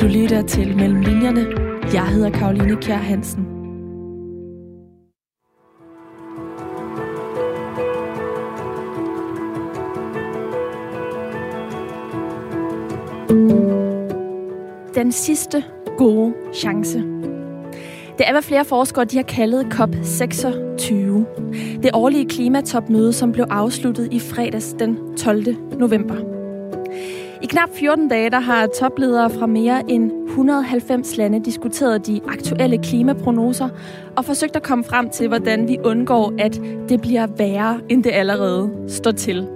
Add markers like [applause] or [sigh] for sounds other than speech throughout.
Du lytter til Mellem Linjerne. Jeg hedder Karoline Kjær Hansen. Den sidste gode chance. Det er, hvad flere forskere de har kaldet COP26. Det årlige klimatopmøde, som blev afsluttet i fredags den 12. november. I knap 14 dage der har topledere fra mere end 190 lande diskuteret de aktuelle klimaprognoser og forsøgt at komme frem til, hvordan vi undgår, at det bliver værre, end det allerede står til.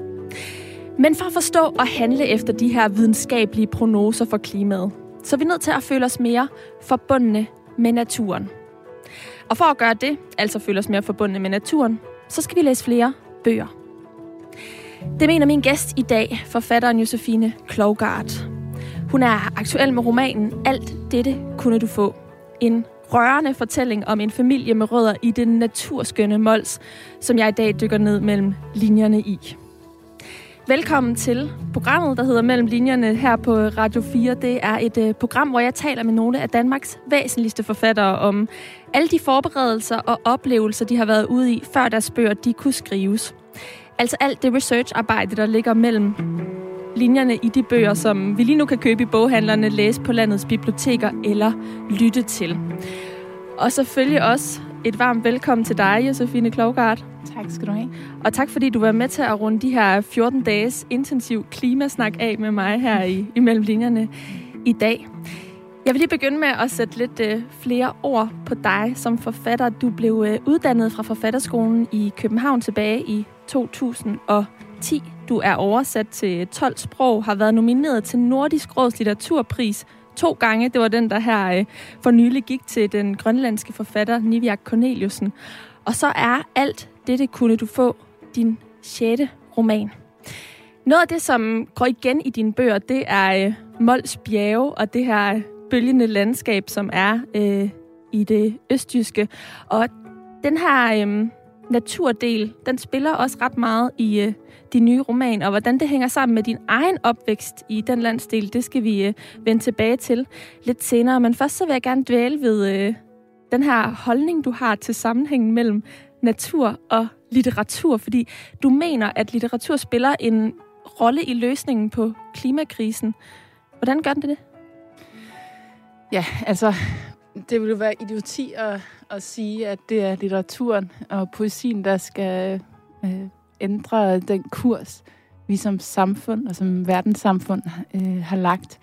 Men for at forstå og handle efter de her videnskabelige prognoser for klimaet, så er vi nødt til at føle os mere forbundne med naturen. Og for at gøre det, altså føle os mere forbundne med naturen, så skal vi læse flere bøger. Det mener min gæst i dag, forfatteren Josefine Klogart. Hun er aktuel med romanen Alt dette kunne du få. En rørende fortælling om en familie med rødder i den naturskønne Mols, som jeg i dag dykker ned mellem linjerne i. Velkommen til programmet, der hedder Mellem Linjerne her på Radio 4. Det er et øh, program, hvor jeg taler med nogle af Danmarks væsentligste forfattere om alle de forberedelser og oplevelser, de har været ude i, før deres bøger de kunne skrives. Altså alt det researcharbejde, der ligger mellem linjerne i de bøger, som vi lige nu kan købe i boghandlerne, læse på landets biblioteker eller lytte til. Og selvfølgelig også et varmt velkommen til dig, Josefine Klogart. Tak skal du have. Og tak fordi du var med til at runde de her 14 dages intensiv klimasnak af med mig her i, i mellem linjerne i dag. Jeg vil lige begynde med at sætte lidt øh, flere ord på dig som forfatter. Du blev øh, uddannet fra Forfatterskolen i København tilbage i 2010. Du er oversat til 12 sprog, har været nomineret til Nordisk Råds litteraturpris to gange. Det var den, der her øh, for nylig gik til den grønlandske forfatter Niviak Corneliusen. Og så er alt dette kunne du få din sjette roman. Noget af det, som går igen i dine bøger, det er øh, Mols bjerge og det her øh, bølgende landskab, som er øh, i det østjyske. Og den her øh, naturdel, den spiller også ret meget i øh, din nye roman, og hvordan det hænger sammen med din egen opvækst i den landsdel, det skal vi øh, vende tilbage til lidt senere. Men først så vil jeg gerne dvæle ved øh, den her holdning, du har til sammenhængen mellem natur og litteratur, fordi du mener, at litteratur spiller en rolle i løsningen på klimakrisen. Hvordan gør den det? Ja, altså, det ville jo være idioti at, at sige, at det er litteraturen og poesien, der skal øh, ændre den kurs, vi som samfund og som verdenssamfund øh, har lagt.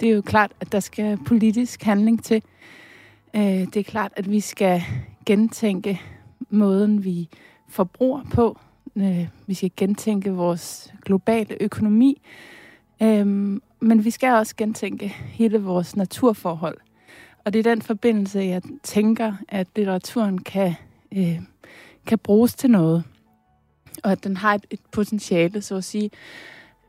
Det er jo klart, at der skal politisk handling til. Øh, det er klart, at vi skal gentænke måden, vi forbruger på. Øh, vi skal gentænke vores globale økonomi. Øh, men vi skal også gentænke hele vores naturforhold. Og det er den forbindelse, jeg tænker, at litteraturen kan, øh, kan bruges til noget. Og at den har et, et potentiale, så at sige.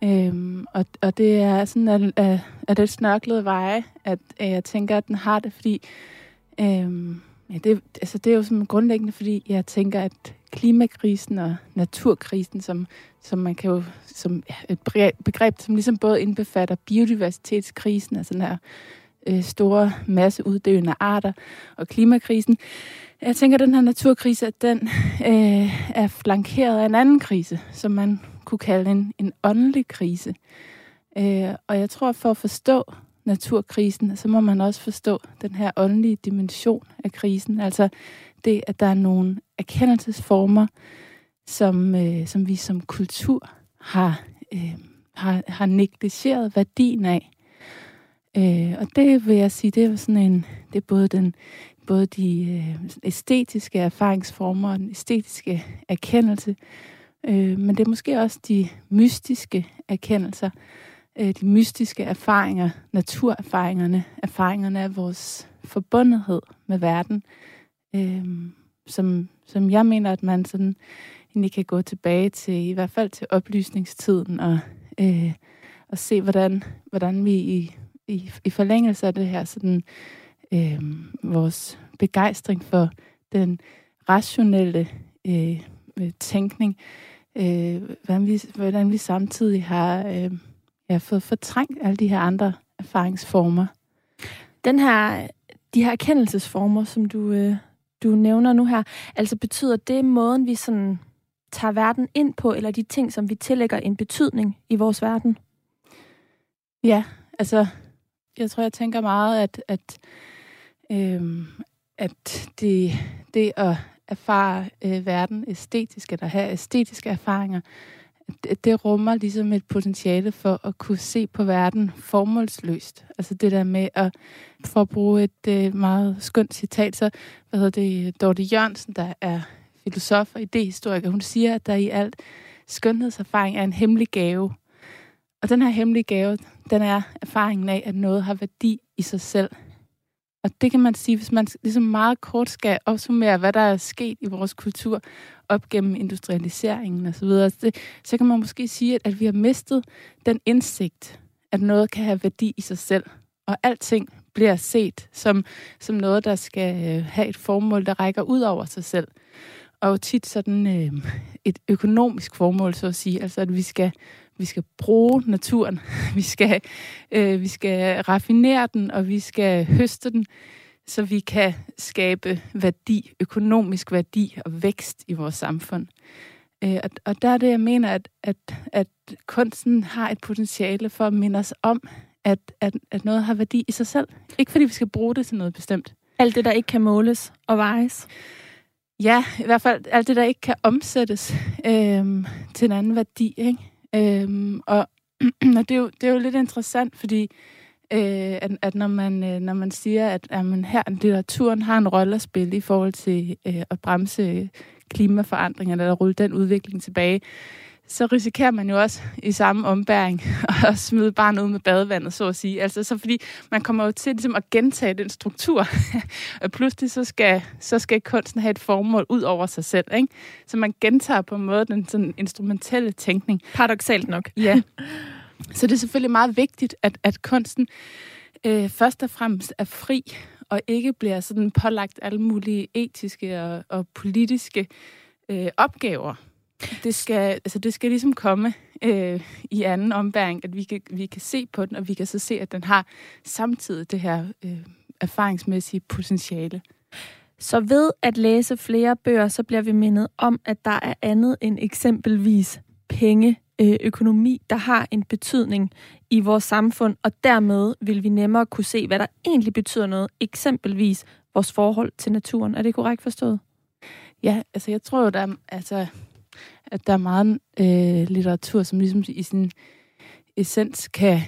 Øhm, og, og det er sådan, at, at, at det snørklede veje, at, at jeg tænker, at den har det, fordi øhm, ja, det, altså det er jo sådan grundlæggende, fordi jeg tænker, at klimakrisen og naturkrisen, som, som man kan jo, som ja, et begreb, som ligesom både indbefatter biodiversitetskrisen, altså den her øh, store masse uddøende arter og klimakrisen. Jeg tænker, at den her naturkrise, at den øh, er flankeret af en anden krise, som man kunne kalde en, en åndelig krise. Øh, og jeg tror, at for at forstå naturkrisen, så må man også forstå den her åndelige dimension af krisen. Altså det, at der er nogle erkendelsesformer, som, øh, som vi som kultur har, øh, har, har negligeret værdien af. Øh, og det vil jeg sige, det er sådan en, det er både den, både de øh, æstetiske erfaringsformer og den æstetiske erkendelse, øh, men det er måske også de mystiske erkendelser, øh, de mystiske erfaringer, naturerfaringerne, erfaringerne af vores forbundethed med verden, øh, som, som jeg mener, at man sådan egentlig kan gå tilbage til, i hvert fald til oplysningstiden, og, øh, og se, hvordan, hvordan vi i i, i forlængelse af det her, sådan, øh, vores begejstring for den rationelle øh, tænkning, øh, hvordan, vi, hvordan vi samtidig har øh, ja, fået fortrængt alle de her andre erfaringsformer. Den her, de her erkendelsesformer, som du, øh, du nævner nu her, altså betyder det måden, vi sådan tager verden ind på, eller de ting, som vi tillægger en betydning i vores verden? Ja, altså, jeg tror, jeg tænker meget, at, at, øhm, at det, det at erfare øh, verden æstetisk, eller have æstetiske erfaringer, det, det rummer ligesom et potentiale for at kunne se på verden formålsløst. Altså det der med at, for at bruge et øh, meget skønt citat, så hvad hedder det, Dorte Jørgensen, der er filosof og idehistoriker, hun siger, at der i alt skønhedserfaring er en hemmelig gave. Og den her hemmelige gave, den er erfaringen af, at noget har værdi i sig selv. Og det kan man sige, hvis man ligesom meget kort skal opsummere, hvad der er sket i vores kultur op gennem industrialiseringen osv., så, det, så kan man måske sige, at, at vi har mistet den indsigt, at noget kan have værdi i sig selv. Og alting bliver set som, som noget, der skal øh, have et formål, der rækker ud over sig selv. Og tit sådan øh, et økonomisk formål, så at sige. Altså, at vi skal vi skal bruge naturen, [laughs] vi skal, øh, vi skal raffinere den, og vi skal høste den, så vi kan skabe værdi, økonomisk værdi og vækst i vores samfund. Øh, og, og der er det, jeg mener, at, at, at kunsten har et potentiale for at minde os om, at, at, at noget har værdi i sig selv. Ikke fordi vi skal bruge det til noget bestemt. Alt det, der ikke kan måles og vejes. Ja, i hvert fald alt det, der ikke kan omsættes øh, til en anden værdi. Ikke? Øhm, og, [clears throat] og det, er jo, det er jo lidt interessant, fordi øh, at, at når, man, øh, når man siger, at at man her litteraturen har en rolle at spille i forhold til øh, at bremse klimaforandringerne eller rulle den udvikling tilbage, så risikerer man jo også i samme ombæring [laughs] at smide barnet ud med badevandet, så at sige. Altså, så fordi man kommer jo til ligesom, at gentage den struktur, [laughs] og pludselig så skal, så skal kunsten have et formål ud over sig selv. Ikke? Så man gentager på en måde den sådan instrumentelle tænkning. Paradoxalt nok. [laughs] Ja. Så det er selvfølgelig meget vigtigt, at, at kunsten øh, først og fremmest er fri, og ikke bliver sådan pålagt alle mulige etiske og, og politiske øh, opgaver det skal, altså det skal ligesom komme øh, i anden ombæring, at vi kan, vi kan se på den, og vi kan så se, at den har samtidig det her øh, erfaringsmæssige potentiale. Så ved at læse flere bøger, så bliver vi mindet om, at der er andet end eksempelvis penge, øh, økonomi, der har en betydning i vores samfund, og dermed vil vi nemmere kunne se, hvad der egentlig betyder noget, eksempelvis vores forhold til naturen. Er det korrekt forstået? Ja, altså jeg tror jo, der er, altså, at der er meget øh, litteratur, som ligesom i sin essens kan,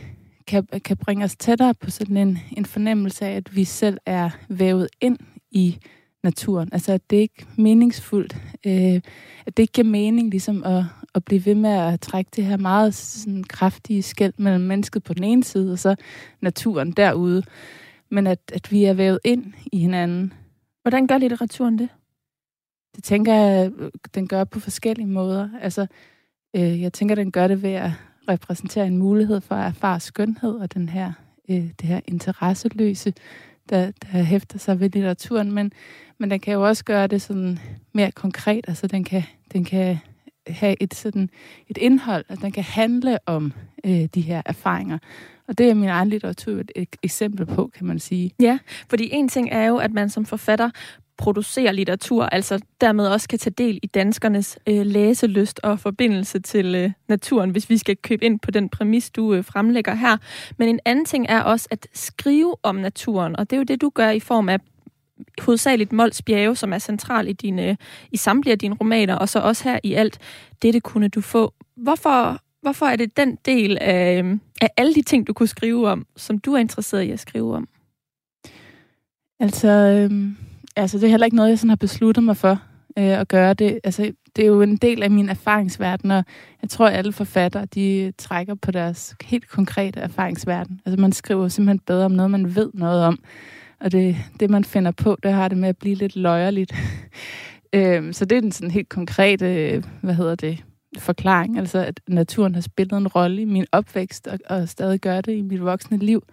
kan, kan bringe os tættere på sådan en, en fornemmelse af, at vi selv er vævet ind i naturen. Altså, at det ikke er meningsfuldt. Øh, at det ikke giver mening ligesom at, at blive ved med at trække det her meget sådan, kraftige skæld mellem mennesket på den ene side, og så naturen derude. Men at, at vi er vævet ind i hinanden. Hvordan gør litteraturen det? Det tænker jeg, øh, den gør på forskellige måder. Altså, øh, jeg tænker, den gør det ved at repræsentere en mulighed for at erfare skønhed og den her, øh, det her interesseløse, der, der hæfter sig ved litteraturen. Men, men den kan jo også gøre det sådan mere konkret. Altså, den kan, den kan have et, sådan, et indhold, at den kan handle om øh, de her erfaringer. Og det er min egen litteratur et eksempel på, kan man sige. Ja, fordi en ting er jo, at man som forfatter producere litteratur, altså dermed også kan tage del i danskernes øh, læselyst og forbindelse til øh, naturen, hvis vi skal købe ind på den præmis, du øh, fremlægger her. Men en anden ting er også at skrive om naturen, og det er jo det, du gør i form af hovedsageligt Mols Bjerge, som er central i, dine, øh, i samtlige af dine romaner, og så også her i alt, dette kunne du få. Hvorfor, hvorfor er det den del af, øh, af alle de ting, du kunne skrive om, som du er interesseret i at skrive om? Altså, øhm altså, det er heller ikke noget, jeg sådan har besluttet mig for øh, at gøre det. Altså, det er jo en del af min erfaringsverden, og jeg tror, at alle forfattere, de trækker på deres helt konkrete erfaringsverden. Altså, man skriver simpelthen bedre om noget, man ved noget om. Og det, det man finder på, det har det med at blive lidt løjerligt. [laughs] øh, så det er den sådan helt konkrete, øh, hvad hedder det, forklaring. Altså, at naturen har spillet en rolle i min opvækst, og, og stadig gør det i mit voksne liv.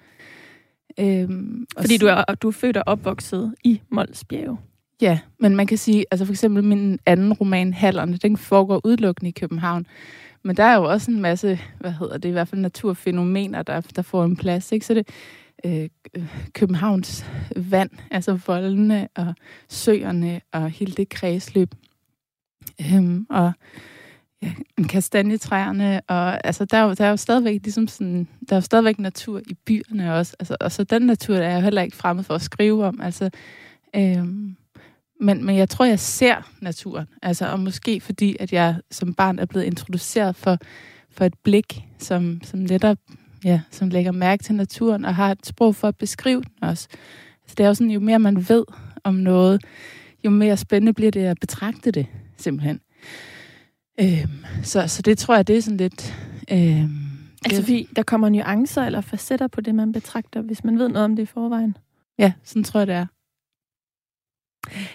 Øhm, Fordi du er, du er født og opvokset i Mols Bjerge. Ja, men man kan sige, altså for eksempel min anden roman, Hallerne, den foregår udelukkende i København. Men der er jo også en masse, hvad hedder det, i hvert fald naturfænomener, der, der får en plads. Ikke? Så det, øh, Københavns vand, altså voldene og søerne og hele det kredsløb. Øhm, og [laughs] ja, kastanjetræerne, og altså, der, er jo, der er jo stadigvæk ligesom sådan, der er jo stadigvæk natur i byerne også, altså, og så den natur der er jeg jo heller ikke fremmed for at skrive om, altså, øhm, men, men jeg tror, jeg ser naturen, altså, og måske fordi, at jeg som barn er blevet introduceret for, for et blik, som, som netop, ja, som lægger mærke til naturen, og har et sprog for at beskrive den også. Altså, det er jo sådan, jo mere man ved om noget, jo mere spændende bliver det at betragte det, simpelthen. Øhm, så, så det tror jeg, det er sådan lidt... Øhm, altså fordi der kommer nuancer eller facetter på det, man betragter, hvis man ved noget om det i forvejen. Ja, sådan tror jeg, det er.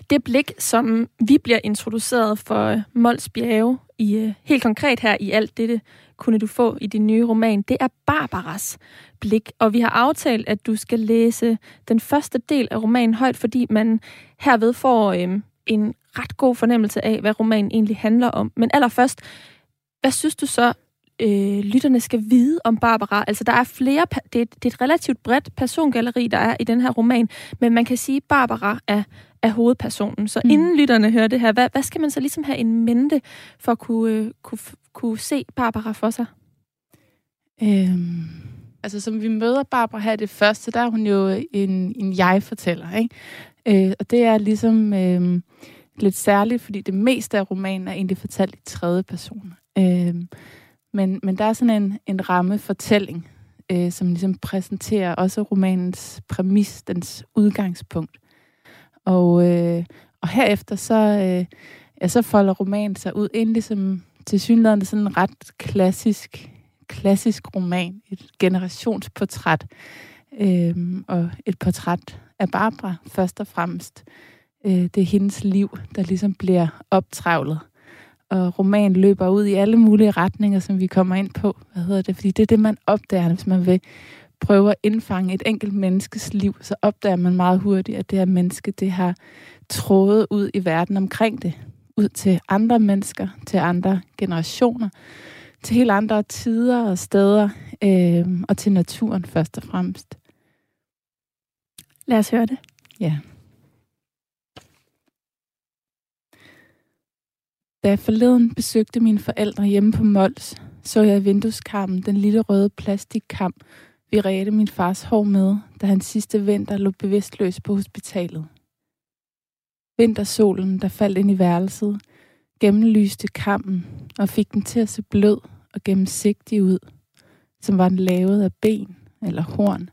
Det blik, som vi bliver introduceret for Mols Bjerge, i, øh, helt konkret her i alt dette, kunne du få i din nye roman, det er Barbaras blik. Og vi har aftalt, at du skal læse den første del af romanen højt, fordi man herved får øh, en ret god fornemmelse af, hvad romanen egentlig handler om. Men allerførst, hvad synes du så, øh, lytterne skal vide om Barbara? Altså, der er flere, det er, det er et relativt bredt persongalleri, der er i den her roman, men man kan sige, at Barbara er, er hovedpersonen. Så mm. inden lytterne hører det her, hvad, hvad skal man så ligesom have en mente for at kunne, øh, kunne, kunne se Barbara for sig? Øhm, altså, som vi møder Barbara her det første, der er hun jo en, en jeg-fortæller, ikke? Øh, og det er ligesom... Øh, lidt særligt, fordi det meste af romanen er egentlig fortalt i tredje person. Øh, men, men der er sådan en, en ramme fortælling, øh, som ligesom præsenterer også romanens præmis, dens udgangspunkt. Og, øh, og herefter så, øh, ja, så folder romanen sig ud ind ligesom til synligheden sådan en ret klassisk, klassisk roman, et generationsportræt, øh, og et portræt af Barbara først og fremmest øh, det er hendes liv, der ligesom bliver optravlet. Og romanen løber ud i alle mulige retninger, som vi kommer ind på. Hvad hedder det? Fordi det er det, man opdager, hvis man vil prøve at indfange et enkelt menneskes liv, så opdager man meget hurtigt, at det her menneske, det har trådet ud i verden omkring det. Ud til andre mennesker, til andre generationer, til helt andre tider og steder, øh, og til naturen først og fremmest. Lad os høre det. Ja. Da jeg forleden besøgte mine forældre hjemme på Mols, så jeg i vindueskarmen den lille røde plastikkam, vi redte min fars hår med, da han sidste vinter lå bevidstløs på hospitalet. Vintersolen, der faldt ind i værelset, gennemlyste kammen og fik den til at se blød og gennemsigtig ud, som var den lavet af ben eller horn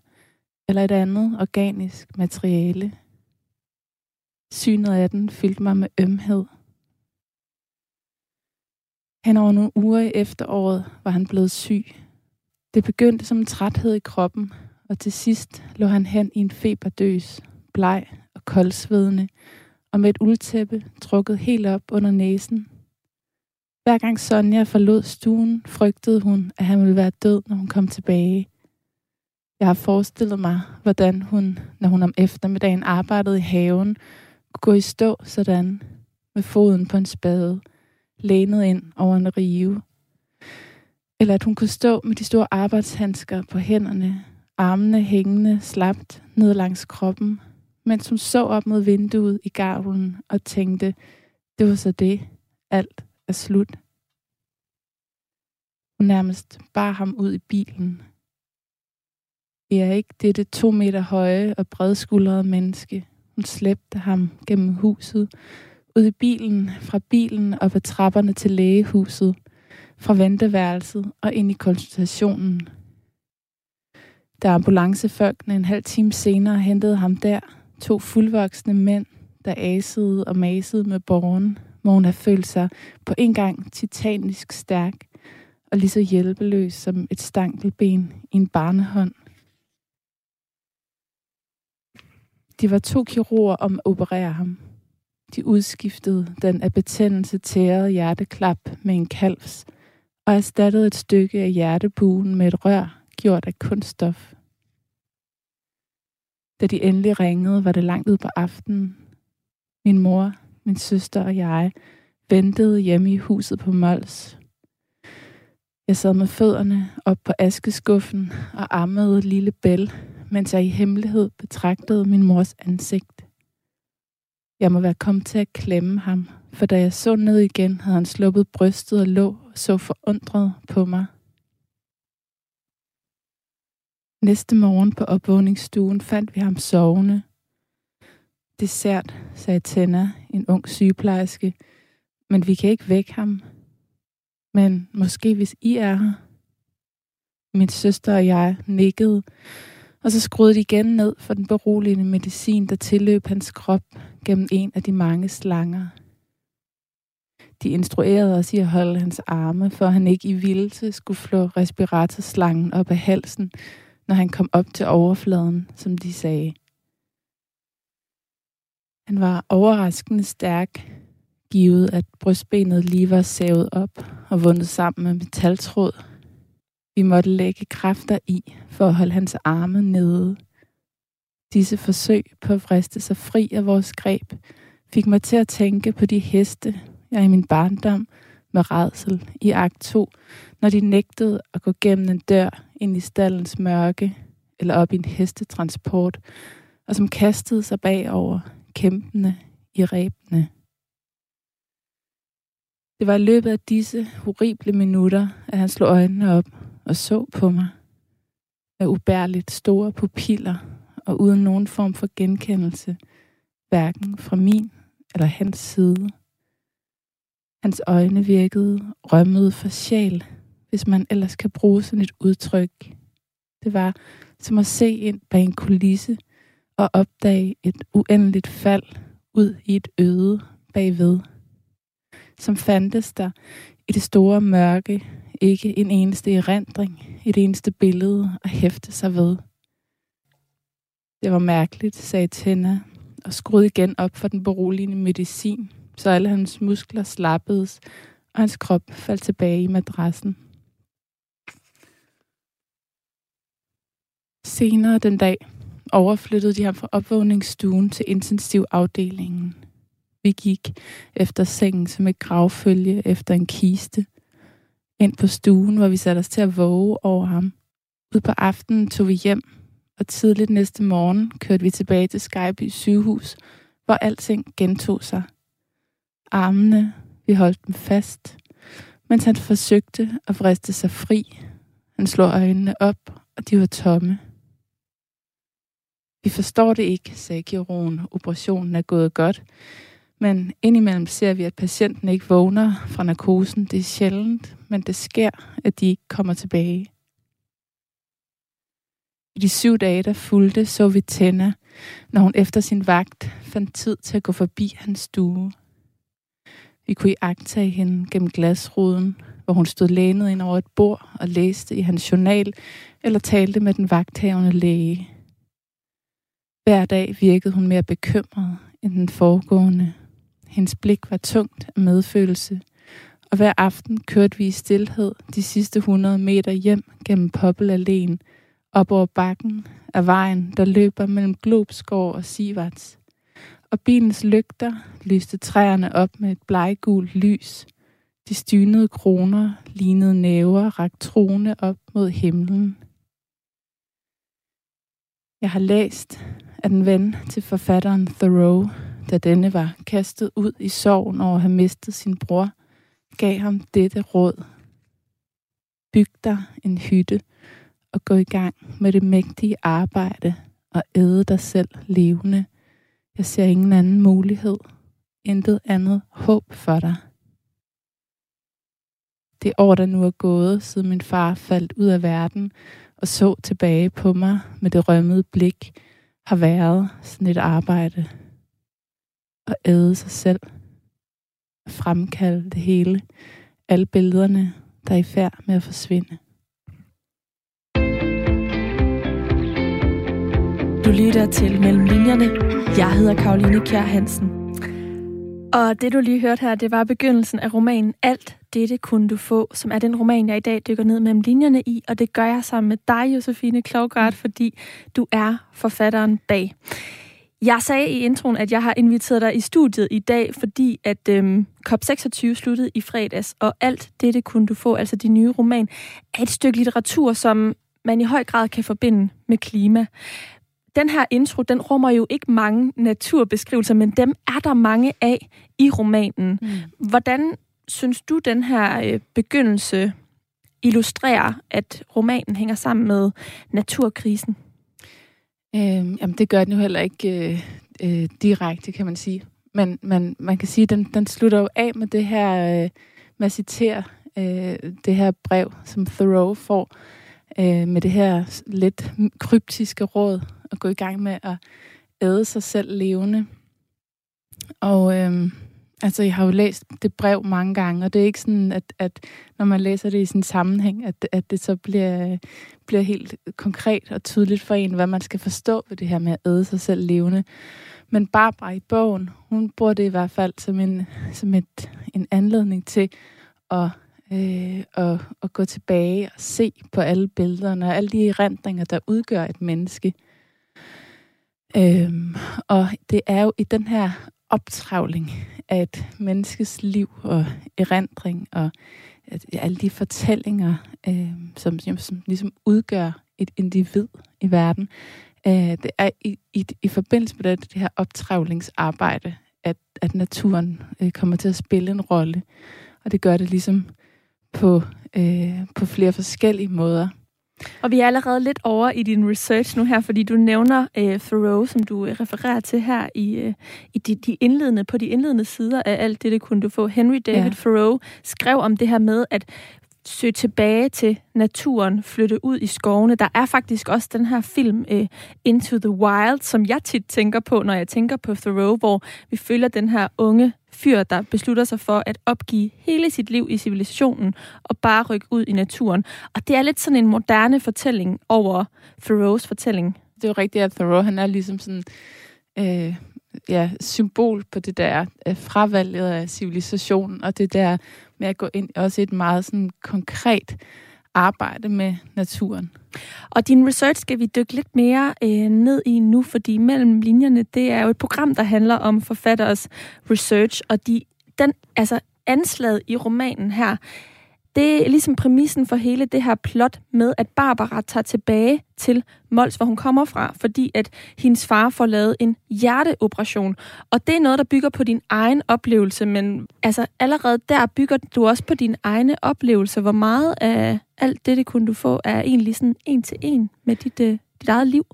eller et andet organisk materiale. Synet af den fyldte mig med ømhed – Han over nogle uger i efteråret var han blevet syg. Det begyndte som en træthed i kroppen, og til sidst lå han hen i en feberdøs, bleg og koldsvedende, og med et uldtæppe trukket helt op under næsen. Hver gang Sonja forlod stuen, frygtede hun, at han ville være død, når hun kom tilbage. Jeg har forestillet mig, hvordan hun, når hun om eftermiddagen arbejdede i haven, kunne gå i stå sådan, med foden på en spade – lænet ind over en rive. Eller at hun kunne stå med de store arbejdshandsker på hænderne, armene hængende slapt ned langs kroppen, mens hun så op mod vinduet i gavlen og tænkte, det var så det, alt er slut. Hun nærmest bar ham ud i bilen. Jeg er ikke dette to meter høje og bredskuldrede menneske. Hun slæbte ham gennem huset, ud i bilen, fra bilen og på trapperne til lægehuset, fra venteværelset og ind i konsultationen. Da ambulancefolkene en halv time senere hentede ham der, to fuldvoksne mænd, der asede og masede med borgen, må hun have følt sig på en gang titanisk stærk og lige så hjælpeløs som et stankelben i en barnehånd. De var to kirurger om at operere ham. De udskiftede den af betændelse tærede hjerteklap med en kalvs, og erstattede et stykke af hjertebuen med et rør gjort af kunststof. Da de endelig ringede, var det langt ud på aftenen. Min mor, min søster og jeg ventede hjemme i huset på Mols. Jeg sad med fødderne op på askeskuffen og ammede lille Bell, mens jeg i hemmelighed betragtede min mors ansigt. Jeg må være kommet til at klemme ham, for da jeg så ned igen, havde han sluppet brystet og lå og så forundret på mig. Næste morgen på opvågningsstuen fandt vi ham sovende. Dessert, sagde Tenna, en ung sygeplejerske, men vi kan ikke vække ham. Men måske hvis I er her. Min søster og jeg nikkede, og så skruede de igen ned for den beroligende medicin, der tilløb hans krop gennem en af de mange slanger. De instruerede os i at holde hans arme, for han ikke i vildelse skulle flå respiratorslangen op af halsen, når han kom op til overfladen, som de sagde. Han var overraskende stærk, givet at brystbenet lige var savet op og vundet sammen med metaltråd. Vi måtte lægge kræfter i for at holde hans arme nede. Disse forsøg på at friste sig fri af vores greb fik mig til at tænke på de heste, jeg i min barndom med redsel i akt 2, når de nægtede at gå gennem en dør ind i stallens mørke eller op i en hestetransport, og som kastede sig bagover, kæmpende i ræbene. Det var i løbet af disse horrible minutter, at han slog øjnene op og så på mig. Med ubærligt store pupiller og uden nogen form for genkendelse, hverken fra min eller hans side. Hans øjne virkede rømmede for sjæl, hvis man ellers kan bruge sådan et udtryk. Det var som at se ind bag en kulisse og opdage et uendeligt fald ud i et øde bagved. Som fandtes der i det store mørke ikke en eneste erindring, et eneste billede at hæfte sig ved. Det var mærkeligt, sagde Tenna, og skruede igen op for den beroligende medicin, så alle hans muskler slappedes, og hans krop faldt tilbage i madrassen. Senere den dag overflyttede de ham fra opvågningsstuen til intensivafdelingen. Vi gik efter sengen som et gravfølge efter en kiste. Ind på stuen, hvor vi satte os til at våge over ham. Ud på aftenen tog vi hjem, og tidligt næste morgen kørte vi tilbage til Skyby sygehus, hvor alting gentog sig. Armene, vi holdt dem fast, mens han forsøgte at vriste sig fri. Han slog øjnene op, og de var tomme. Vi forstår det ikke, sagde kirurgen. Operationen er gået godt. Men indimellem ser vi, at patienten ikke vågner fra narkosen. Det er sjældent, men det sker, at de ikke kommer tilbage. I de syv dage, der fulgte, så vi Tenna, når hun efter sin vagt fandt tid til at gå forbi hans stue. Vi kunne iagtage hende gennem glasruden, hvor hun stod lænet ind over et bord og læste i hans journal eller talte med den vagthavende læge. Hver dag virkede hun mere bekymret end den foregående. Hendes blik var tungt af medfølelse, og hver aften kørte vi i stillhed de sidste 100 meter hjem gennem Poppelalléen, op over bakken af vejen, der løber mellem Globskov og Sivarts. Og bilens lygter lyste træerne op med et bleggult lys. De stynede kroner, lignede næver, rakt trone op mod himlen. Jeg har læst, at en ven til forfatteren Thoreau, da denne var kastet ud i sorgen over at have mistet sin bror, gav ham dette råd. Byg dig en hytte og gå i gang med det mægtige arbejde og æde dig selv levende. Jeg ser ingen anden mulighed, intet andet håb for dig. Det år, der nu er gået, siden min far faldt ud af verden og så tilbage på mig med det rømmede blik, har været sådan et arbejde. At æde sig selv. Fremkalde det hele. Alle billederne, der er i færd med at forsvinde. Du lytter til Mellem Linjerne. Jeg hedder Karoline Kjær Hansen. Og det du lige hørte her, det var begyndelsen af romanen Alt dette kunne du få, som er den roman, jeg i dag dykker ned mellem linjerne i, og det gør jeg sammen med dig, Josefine Klogart, fordi du er forfatteren bag. Jeg sagde i introen, at jeg har inviteret dig i studiet i dag, fordi at øhm, COP26 sluttede i fredags, og alt dette kunne du få, altså din nye roman, er et stykke litteratur, som man i høj grad kan forbinde med klima. Den her intro, den rummer jo ikke mange naturbeskrivelser, men dem er der mange af i romanen. Mm. Hvordan synes du, den her øh, begyndelse illustrerer, at romanen hænger sammen med naturkrisen? Øh, jamen, det gør den jo heller ikke øh, øh, direkte, kan man sige. Men, men man kan sige, at den, den slutter jo af med det her, øh, med at citere øh, det her brev, som Thoreau får, øh, med det her lidt kryptiske råd, at gå i gang med at æde sig selv levende. Og øh, altså, jeg har jo læst det brev mange gange, og det er ikke sådan, at, at når man læser det i sin sammenhæng, at, at det så bliver, bliver helt konkret og tydeligt for en, hvad man skal forstå ved det her med at æde sig selv levende. Men Barbara i bogen, hun bruger det i hvert fald som en, som et, en anledning til at, øh, at, at gå tilbage og se på alle billederne og alle de erindringer, der udgør et menneske. Øhm, og det er jo i den her optravling af et menneskes liv og erindring og at, alle de fortællinger, øh, som, som ligesom udgør et individ i verden, øh, det er i, i, i forbindelse med det, det her optravlingsarbejde, at, at naturen øh, kommer til at spille en rolle. Og det gør det ligesom på, øh, på flere forskellige måder. Og vi er allerede lidt over i din research nu her, fordi du nævner øh, Thoreau, som du øh, refererer til her i, øh, i de, de indledende, på de indledende sider af alt det, det kunne du få. Henry David ja. Thoreau skrev om det her med, at søge tilbage til naturen, flytte ud i skovene. Der er faktisk også den her film uh, Into the Wild, som jeg tit tænker på, når jeg tænker på Thoreau, hvor vi følger den her unge fyr, der beslutter sig for at opgive hele sit liv i civilisationen og bare rykke ud i naturen. Og det er lidt sådan en moderne fortælling over Thoreaus fortælling. Det er jo rigtigt, at Thoreau han er ligesom sådan... Øh ja, symbol på det der øh, fravalget af civilisationen, og det der med at gå ind også i et meget sådan konkret arbejde med naturen. Og din research skal vi dykke lidt mere øh, ned i nu, fordi mellem linjerne, det er jo et program, der handler om forfatteres research, og de, den, altså anslaget i romanen her det er ligesom præmissen for hele det her plot med, at Barbara tager tilbage til Mols, hvor hun kommer fra, fordi at hendes far får lavet en hjerteoperation. Og det er noget, der bygger på din egen oplevelse, men altså allerede der bygger du også på din egne oplevelse. Hvor meget af alt det, det kunne du få, er egentlig sådan en til en med dit, øh, dit eget liv?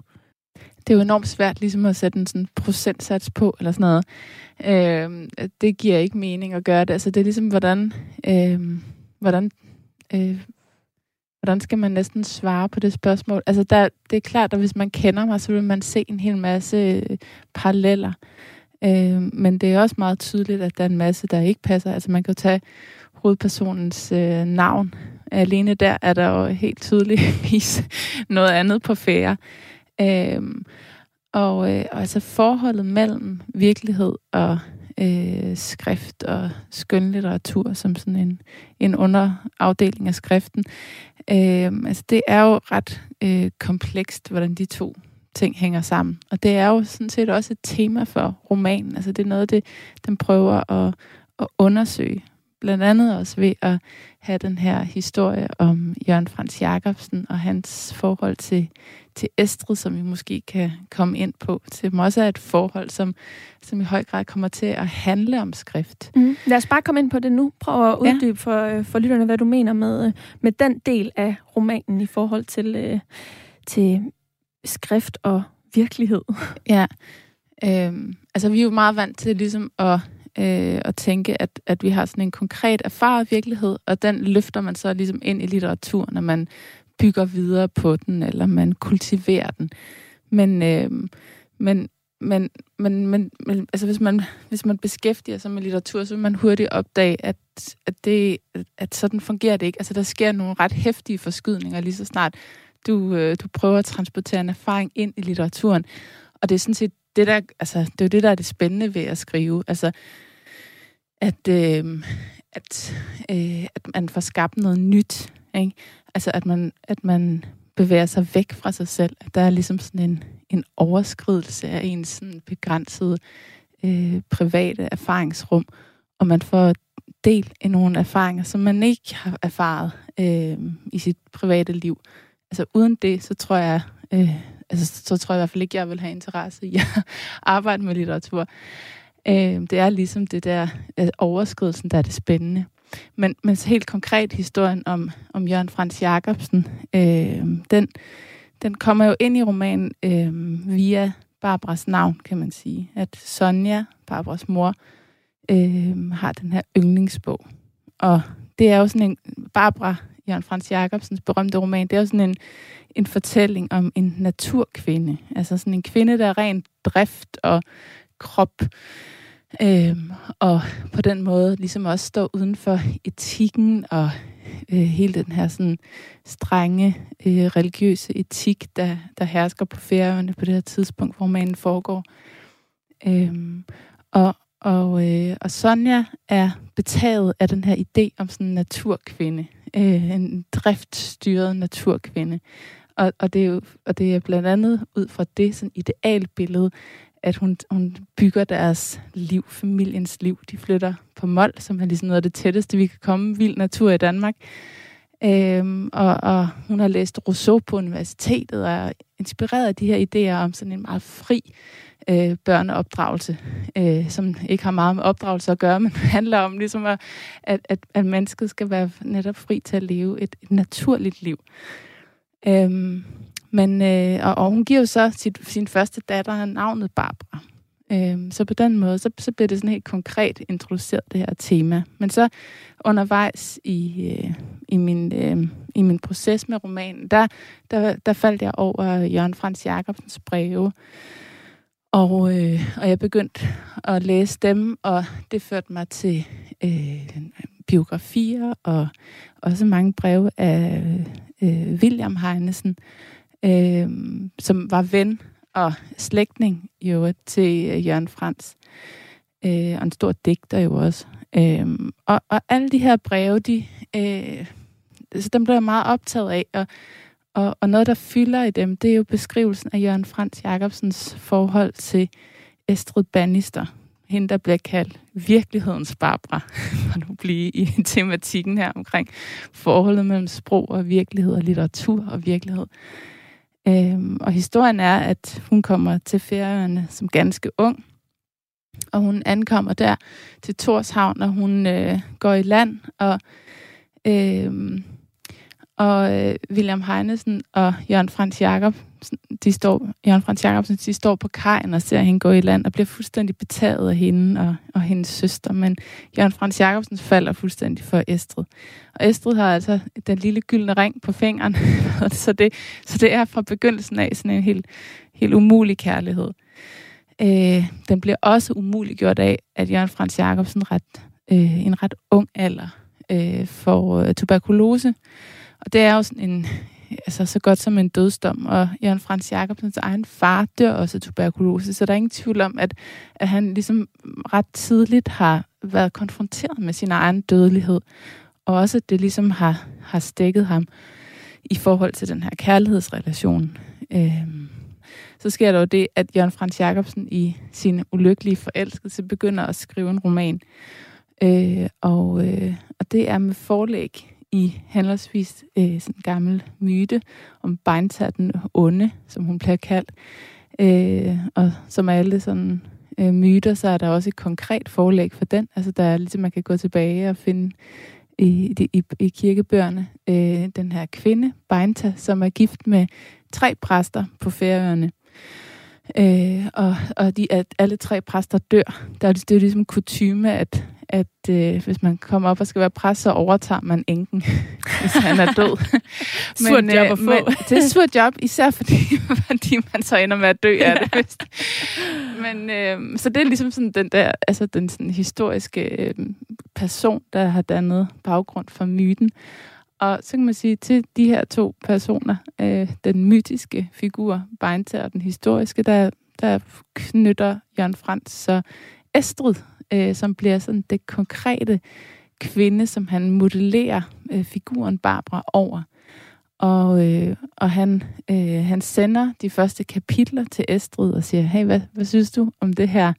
Det er jo enormt svært ligesom at sætte en sådan procentsats på, eller sådan noget. Øh, det giver ikke mening at gøre det. Altså det er ligesom, hvordan... Øh, hvordan, øh, hvordan skal man næsten svare på det spørgsmål? Altså, der, det er klart, at hvis man kender mig, så vil man se en hel masse øh, paralleller. Øh, men det er også meget tydeligt, at der er en masse, der ikke passer. Altså, man kan jo tage hovedpersonens øh, navn. Alene der er der jo helt tydeligvis [laughs] noget andet på færre. Øh, og, øh, og altså forholdet mellem virkelighed og øh, skrift og skønlitteratur som sådan en, en underafdeling af skriften. Øh, altså det er jo ret øh, komplekst, hvordan de to ting hænger sammen. Og det er jo sådan set også et tema for romanen. Altså det er noget, det, den prøver at, at undersøge. Blandt andet også ved at have den her historie om Jørgen Frans Jacobsen og hans forhold til, til Estrid, som vi måske kan komme ind på, som også er et forhold, som, som i høj grad kommer til at handle om skrift. Mm. Lad os bare komme ind på det nu. Prøv at uddybe ja. for, for lytterne, hvad du mener med, med den del af romanen i forhold til, øh, til skrift og virkelighed. Ja, øhm, altså vi er jo meget vant til ligesom at øh, at tænke, at, at vi har sådan en konkret erfaret virkelighed, og den løfter man så ligesom ind i litteraturen, når man bygger videre på den, eller man kultiverer den. Men, øh, men, men, men, men, men altså hvis, man, hvis man beskæftiger sig med litteratur, så vil man hurtigt opdage, at, at, det, at sådan fungerer det ikke. Altså der sker nogle ret hæftige forskydninger lige så snart du, øh, du prøver at transportere en erfaring ind i litteraturen. Og det er sådan set det, der, altså, det er jo det, der er det spændende ved at skrive. Altså, at, øh, at, øh, at man får skabt noget nyt. Ikke? Altså, at man, at man bevæger sig væk fra sig selv. At der er ligesom sådan en, en overskridelse af ens sådan begrænsede øh, private erfaringsrum, og man får del i nogle erfaringer, som man ikke har erfaret øh, i sit private liv. altså uden det, så tror jeg, øh, altså, så tror jeg i hvert fald ikke, jeg vil have interesse i at arbejde med litteratur. Øh, det er ligesom det der øh, overskridelsen, der er det spændende. Men, men helt konkret historien om, om Jørgen Frans Jacobsen, øh, den, den kommer jo ind i romanen øh, via Barbaras navn, kan man sige. At Sonja, Barbaras mor, øh, har den her yndlingsbog. Og det er jo sådan en, Barbara, Jørgen Frans Jacobsens berømte roman, det er jo sådan en, en fortælling om en naturkvinde. Altså sådan en kvinde, der er rent drift og krop. Øhm, og på den måde ligesom også står uden for etikken og øh, hele den her sådan strenge øh, religiøse etik, der, der hersker på færøerne på det her tidspunkt, hvor romanen foregår. Øhm, og, og, øh, og Sonja er betaget af den her idé om sådan en naturkvinde. Øh, en driftstyret naturkvinde. Og, og, det er jo, og det er blandt andet ud fra det sådan idealbillede, at hun, hun bygger deres liv, familiens liv. De flytter på Mol, som er ligesom noget af det tætteste, vi kan komme vild natur i Danmark. Øhm, og, og hun har læst Rousseau på universitetet og er inspireret af de her idéer om sådan en meget fri øh, børneopdragelse, øh, som ikke har meget med opdragelse at gøre, [laughs] men handler om ligesom, at, at, at, at mennesket skal være netop fri til at leve et, et naturligt liv. Øhm, men, øh, og, og hun giver jo så sit, sin første datter navnet Barbara. Øh, så på den måde, så, så bliver det sådan helt konkret introduceret, det her tema. Men så undervejs i, øh, i, min, øh, i min proces med romanen, der, der, der faldt jeg over Jørgen Frans Jacobsens breve. Og, øh, og jeg begyndte at læse dem, og det førte mig til øh, biografier og også mange breve af øh, William Heinesen, øh, som var ven og slægtning jo til øh, Jørgen Frans. Øh, og en stor digter jo også. Øh, og, og alle de her breve, de, øh, så dem blev jeg meget optaget af. Og, og, og noget, der fylder i dem, det er jo beskrivelsen af Jørgen Frans Jacobsens forhold til Estrid Bannister. Hende, der bliver kaldt virkelighedens Barbara, [laughs] for nu blive i tematikken her omkring forholdet mellem sprog og virkelighed og litteratur og virkelighed. Øhm, og historien er, at hun kommer til Færøerne som ganske ung, og hun ankommer der til Torshavn, og hun øh, går i land, og, øh, og øh, William Heinesen og Jørgen Frans Jakob, de står, Jørgen Frans Jacobsen, de står på kajen og ser hende gå i land, og bliver fuldstændig betaget af hende og, og hendes søster, men Jørgen Frans Jacobsen falder fuldstændig for Estrid. Og Estrid har altså den lille gyldne ring på fingeren, [laughs] så, det, så det er fra begyndelsen af sådan en helt, helt umulig kærlighed. Øh, den bliver også umuliggjort af, at Jørgen Frans Jacobsen ret, øh, en ret ung alder øh, får øh, tuberkulose. Og det er jo sådan en, altså så godt som en dødsdom. Og Jørgen Frans Jacobsens egen far dør også af tuberkulose, så der er ingen tvivl om, at, at han ligesom ret tidligt har været konfronteret med sin egen dødelighed. Og også, at det ligesom har, har stikket ham i forhold til den her kærlighedsrelation. Øhm, så sker der jo det, at Jørgen Frans Jacobsen i sin ulykkelige forelskelse begynder at skrive en roman. Øh, og, øh, og det er med forlæg i henholdsvis øh, sådan en gammel myte om Beinta den onde, som hun bliver kaldt. Øh, og som alle sådan øh, myter, så er der også et konkret forlæg for den. Altså der er ligesom, man kan gå tilbage og finde i, i, i kirkebøgerne øh, den her kvinde, Beinta, som er gift med tre præster på Færøerne. Øh, og og de, at alle tre præster dør. Der er det, det er ligesom kutume, at, at øh, hvis man kommer op og skal være præst, så overtager man enken, [laughs] hvis han er død. [laughs] surt job at øh, få. Men, det er et surt job, især fordi, [laughs] fordi man så ender med at dø af det. Vist. men, øh, så det er ligesom sådan den der, altså den sådan historiske øh, person, der har dannet baggrund for myten. Og så kan man sige, til de her to personer, øh, den mytiske figur, Beinter, og den historiske, der, der knytter Jørgen Frans så Estrid, øh, som bliver sådan det konkrete kvinde, som han modellerer øh, figuren Barbara over. Og, øh, og han, øh, han sender de første kapitler til Estrid og siger, hey, hvad, hvad synes du om det her?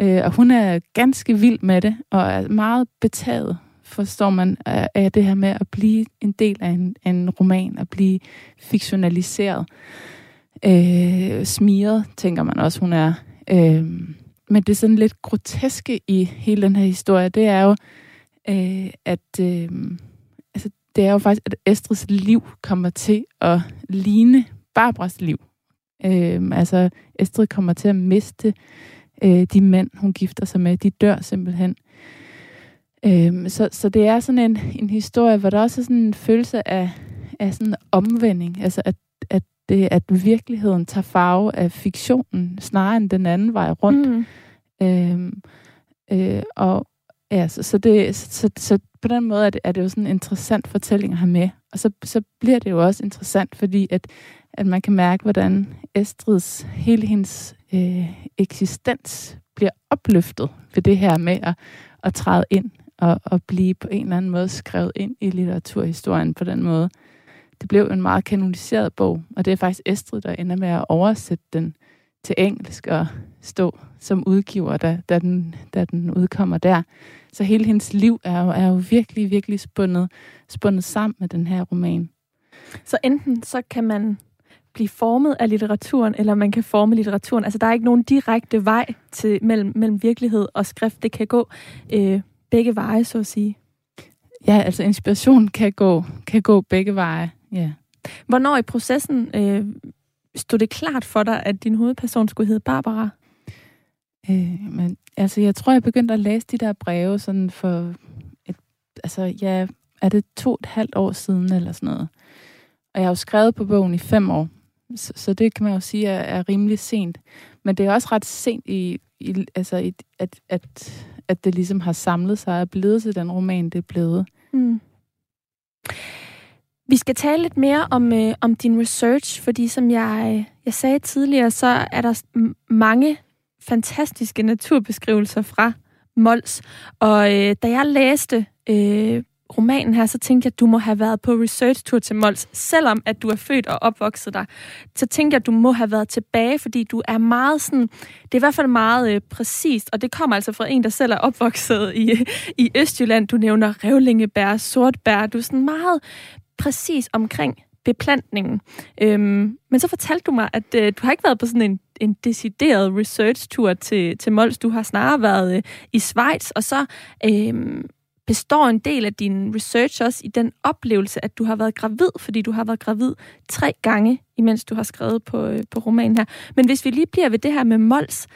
Øh, og hun er ganske vild med det, og er meget betaget forstår man, er det her med at blive en del af en, af en roman, at blive fiktionaliseret. Øh, smiret, tænker man også, hun er. Øh, men det er sådan lidt groteske i hele den her historie, det er jo, øh, at øh, altså, det er jo faktisk, at Estrids liv kommer til at ligne Barbaras liv. Øh, altså, Estrid kommer til at miste øh, de mænd, hun gifter sig med. De dør simpelthen. Øh, så, så det er sådan en, en historie, hvor der også er sådan en følelse af, af sådan en omvending. Altså, at, at, det, at virkeligheden tager farve af fiktionen, snarere end den anden vej rundt. Mm. Øh, øh, og ja, så, så, det, så, så, så på den måde er det, er det jo sådan en interessant fortælling at have med. Og så, så bliver det jo også interessant, fordi at, at man kan mærke, hvordan Estrids, hele hendes øh, eksistens bliver opløftet ved det her med at, at træde ind og, at blive på en eller anden måde skrevet ind i litteraturhistorien på den måde. Det blev en meget kanoniseret bog, og det er faktisk Estrid, der ender med at oversætte den til engelsk og stå som udgiver, da, da, den, da den udkommer der. Så hele hendes liv er jo, er jo virkelig, virkelig spundet, spundet sammen med den her roman. Så enten så kan man blive formet af litteraturen, eller man kan forme litteraturen. Altså, der er ikke nogen direkte vej til mellem, mellem virkelighed og skrift. Det kan gå øh, begge veje, så at sige. Ja, altså inspiration kan gå, kan gå begge veje, ja. Hvornår i processen øh, stod det klart for dig, at din hovedperson skulle hedde Barbara? Øh, men, altså, jeg tror, jeg begyndte at læse de der breve sådan for et, altså, ja, er det to et halvt år siden eller sådan noget. Og jeg har jo skrevet på bogen i fem år, så, så det kan man jo sige er, er rimelig sent. Men det er også ret sent i, i altså, i, at, at, at det ligesom har samlet sig og er blevet til den roman, det er blevet. Mm. Vi skal tale lidt mere om, øh, om din research, fordi som jeg, øh, jeg sagde tidligere, så er der mange fantastiske naturbeskrivelser fra Mols. Og øh, da jeg læste øh, romanen her, så tænkte jeg, at du må have været på research-tur til Mols, selvom at du er født og opvokset der. Så tænkte jeg, at du må have været tilbage, fordi du er meget sådan, det er i hvert fald meget øh, præcist, og det kommer altså fra en, der selv er opvokset i, i Østjylland. Du nævner revlingebær, sortbær, du er sådan meget præcis omkring beplantningen. Øhm, men så fortalte du mig, at øh, du har ikke været på sådan en, en decideret research-tur til, til Mols. Du har snarere været øh, i Schweiz, og så øh, består en del af din research også i den oplevelse, at du har været gravid, fordi du har været gravid tre gange, imens du har skrevet på, øh, på romanen her. Men hvis vi lige bliver ved det her med Mols,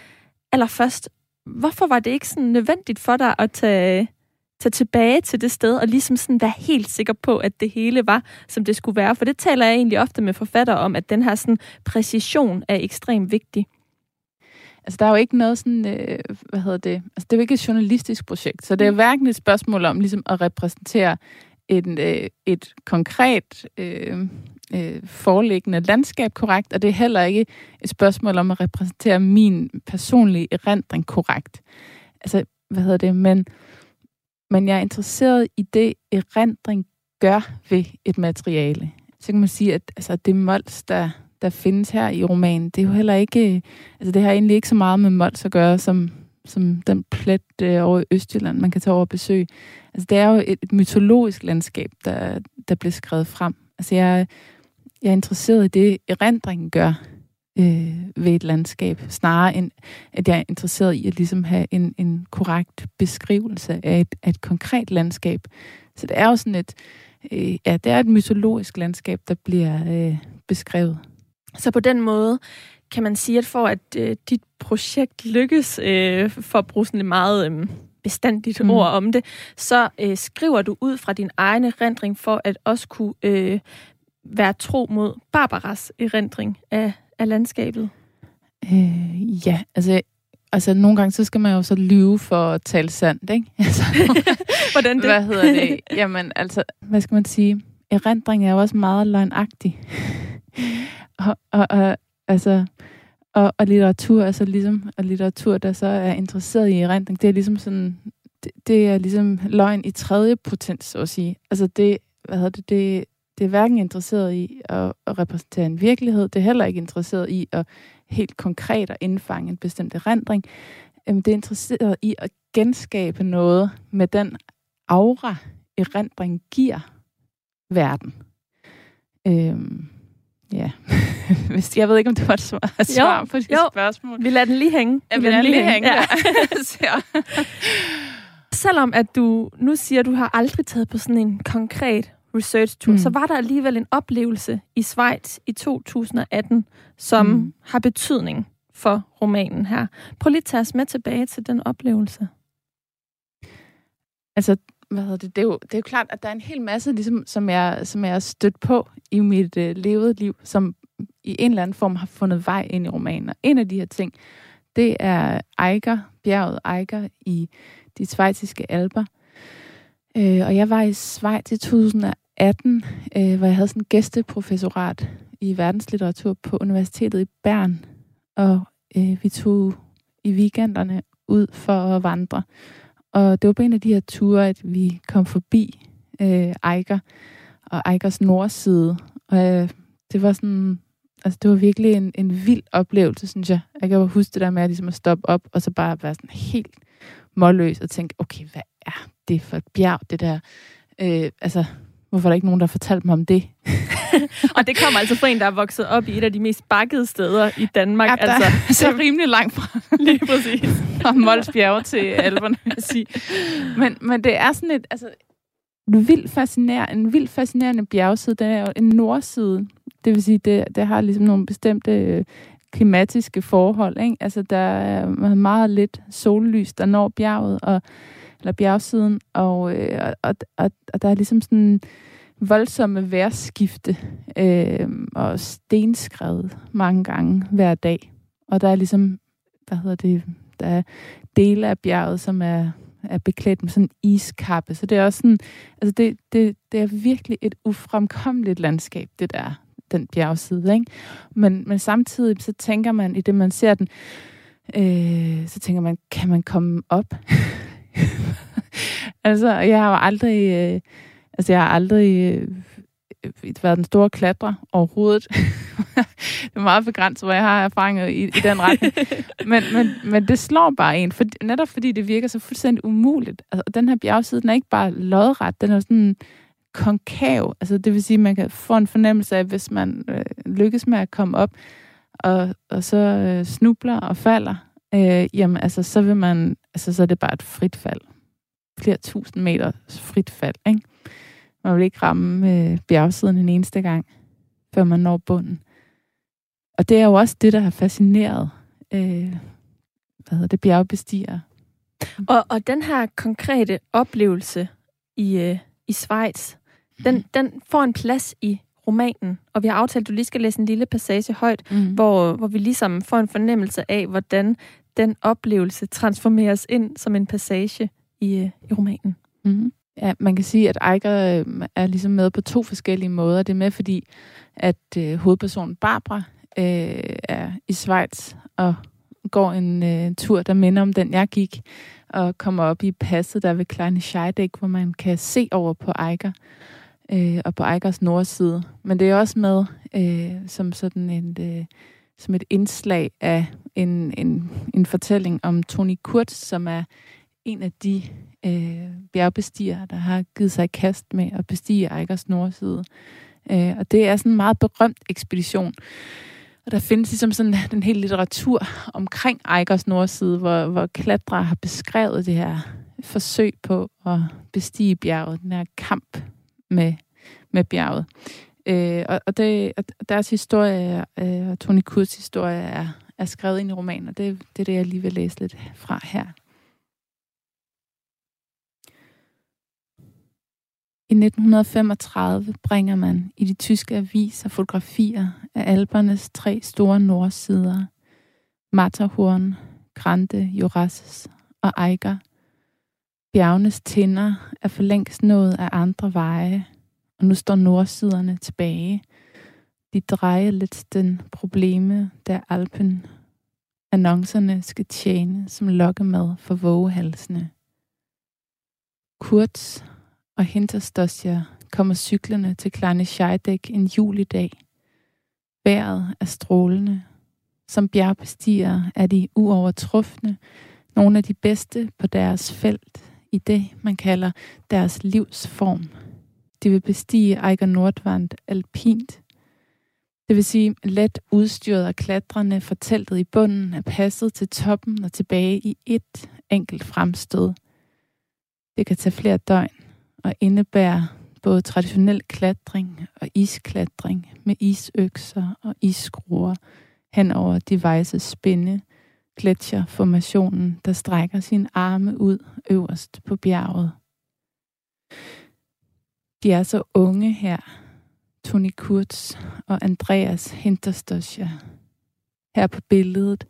allerførst, hvorfor var det ikke sådan nødvendigt for dig at tage, tage tilbage til det sted og ligesom sådan være helt sikker på, at det hele var, som det skulle være? For det taler jeg egentlig ofte med forfattere om, at den her sådan præcision er ekstremt vigtig. Altså, der er jo ikke noget sådan, øh, hvad hedder det, altså, det er jo ikke et journalistisk projekt, så det er mm. hverken et spørgsmål om ligesom at repræsentere en, øh, et konkret øh, øh, foreliggende landskab korrekt, og det er heller ikke et spørgsmål om at repræsentere min personlige erindring korrekt. Altså, hvad hedder det, men, men jeg er interesseret i det, erindring gør ved et materiale. Så kan man sige, at altså, det Mols, der der findes her i romanen, det er jo heller ikke... Øh, altså, det har egentlig ikke så meget med Mols at gøre, som, som den plet øh, over i Østjylland, man kan tage over og besøge. Altså, det er jo et, et mytologisk landskab, der, der bliver skrevet frem. Altså, jeg, jeg er interesseret i det, erindringen gør øh, ved et landskab, snarere end at jeg er interesseret i at ligesom have en, en korrekt beskrivelse af et, af et konkret landskab. Så det er jo sådan et, øh, ja, det er et mytologisk landskab, der bliver øh, beskrevet. Så på den måde kan man sige, at for at øh, dit projekt lykkes, øh, for at bruge sådan et meget øh, bestandigt mm. ord om det, så øh, skriver du ud fra din egen erindring for at også kunne øh, være tro mod Barbaras erindring af, af landskabet. Øh, ja, altså Altså, nogle gange, så skal man jo så lyve for at tale sandt, ikke? [laughs] Altså, Hvordan det? Hvad hedder det? Jamen, altså, hvad skal man sige? Erindring er jo også meget løgnagtig. [laughs] Og, og, og, altså, og, og litteratur, altså ligesom, og litteratur, der så er interesseret i erindring, det er ligesom sådan, det, det er ligesom løgn i tredje potens, så at sige. Altså det, hvad hedder det, det, det er hverken interesseret i at, at repræsentere en virkelighed, det er heller ikke interesseret i at helt konkret at indfange en bestemt erindring. Øhm, det er interesseret i at genskabe noget med den aura erindring giver verden. Øhm, ja, [laughs] jeg ved ikke, om det var et svar, svar jo, på dit jo. spørgsmål. Vi lader den lige hænge. Ja, vi, vi lader den lige hænge. hænge. [laughs] [laughs] Ja. Selvom at du nu siger, at du har aldrig taget på sådan en konkret research-tur, mm. så var der alligevel en oplevelse i Schweiz i 2018, som mm. har betydning for romanen her. Prøv lige at tage os med tilbage til den oplevelse. Altså, hvad hedder det? Det er, jo, det er jo klart, at der er en hel masse, ligesom, som, jeg, som jeg har stødt på i mit øh, levede liv, som i en eller anden form har fundet vej ind i romanen. Og en af de her ting, det er Eiger, bjerget Eiger i de svejtiske alber. Øh, og jeg var i Schweiz i 2018, øh, hvor jeg havde sådan en gæsteprofessorat i verdenslitteratur på Universitetet i Bern. Og øh, vi tog i weekenderne ud for at vandre. Og det var på en af de her ture, at vi kom forbi øh, Eiger og Eikers nordside. Og øh, det var sådan, altså det var virkelig en, en vild oplevelse, synes jeg. Jeg kan bare huske det der med at, ligesom at stoppe op, og så bare være sådan helt målløs og tænke, okay, hvad er det for et bjerg, det der? Øh, altså, hvorfor er der ikke nogen, der har fortalt mig om det? [laughs] og det kommer altså fra en, der er vokset op i et af de mest bakkede steder i Danmark. Ja, altså, så rimelig langt fra. [laughs] Lige præcis. fra Mols bjerge til Alperne, vil sige. Men, men det er sådan et, altså, vildt fascinerende, en vildt fascinerende bjergside. Den er jo en nordside. Det vil sige, det, det har ligesom nogle bestemte øh, klimatiske forhold. Ikke? Altså, der er meget lidt sollys, der når bjerget, og, eller bjergsiden, og, øh, og, og, og der er ligesom sådan voldsomme vejrskifte øh, og stenskred mange gange hver dag. Og der er ligesom, hvad hedder det, der er dele af bjerget, som er, er beklædt med sådan en iskappe. Så det er også sådan, altså det, det, det er virkelig et ufremkommeligt landskab, det der, den bjergside. Ikke? Men, men samtidig så tænker man, i det man ser den, øh, så tænker man, kan man komme op? [laughs] [laughs] altså, jeg har aldrig... Øh, Altså, jeg har aldrig øh, været den store klatre overhovedet. [laughs] det er meget begrænset, hvor jeg har erfaringer i, i den retning. [laughs] men, men, men det slår bare en, for, netop fordi det virker så fuldstændig umuligt. Altså, den her bjergside, den er ikke bare lodret, den er sådan konkav. Altså, det vil sige, at man kan få en fornemmelse af, hvis man øh, lykkes med at komme op, og, og så øh, snubler og falder, øh, jamen altså, så vil man, altså, så er det bare et frit fald. Flere tusind meter frit fald, ikke? Man vil ikke ramme øh, bjergsiden en eneste gang, før man når bunden. Og det er jo også det, der har fascineret øh, hvad hedder det, bjergbestiger. Og, og den her konkrete oplevelse i, øh, i Schweiz, den, mm. den får en plads i romanen, og vi har aftalt, at du lige skal læse en lille passage højt, mm. hvor, hvor vi ligesom får en fornemmelse af, hvordan den oplevelse transformeres ind som en passage i, øh, i romanen. Mm. Ja, man kan sige, at Eiger øh, er ligesom med på to forskellige måder. Det er med, fordi at øh, hovedpersonen Barbara øh, er i Schweiz og går en øh, tur, der minder om den, jeg gik, og kommer op i passet der ved Kleine Scheidegg, hvor man kan se over på Eiger øh, og på Eigers nordside. Men det er også med øh, som sådan en, øh, som et indslag af en, en, en fortælling om Tony Kurt, som er en af de øh, bjergbestigere, der har givet sig i kast med at bestige Eikers nordside. Øh, og det er sådan en meget berømt ekspedition. Og der findes ligesom sådan [laughs] den hele litteratur omkring Eikers nordside, hvor, hvor klatre har beskrevet det her forsøg på at bestige bjerget, den her kamp med, med bjerget. Øh, og, og, det, og deres historie, øh, Tony Kurz historie, er, er skrevet ind i romanen, og det, det er det, jeg lige vil læse lidt fra her. I 1935 bringer man i de tyske aviser fotografier af albernes tre store nordsider, Matterhorn, Grande, Jurasses og Eiger. Bjergenes tinder er for længst nået af andre veje, og nu står nordsiderne tilbage. De drejer lidt den probleme der Alpen. Annoncerne skal tjene som lokkemad for vågehalsene. Kurz og Hinterstosja kommer cyklerne til Kleine Scheidegg en julidag. Vejret er strålende. Som bjergbestigere er de uovertrufne, nogle af de bedste på deres felt i det, man kalder deres livsform. De vil bestige Eiger Nordwand alpint. Det vil sige let udstyret og klatrende for teltet i bunden er passet til toppen og tilbage i et enkelt fremstød. Det kan tage flere døgn og indebære både traditionel klatring og isklatring med isøkser og isskruer hen over devices spænde, gletsjerformationen, der strækker sine arme ud øverst på bjerget. De er så unge her, Tony Kurz og Andreas Hinterstosja. Her på billedet,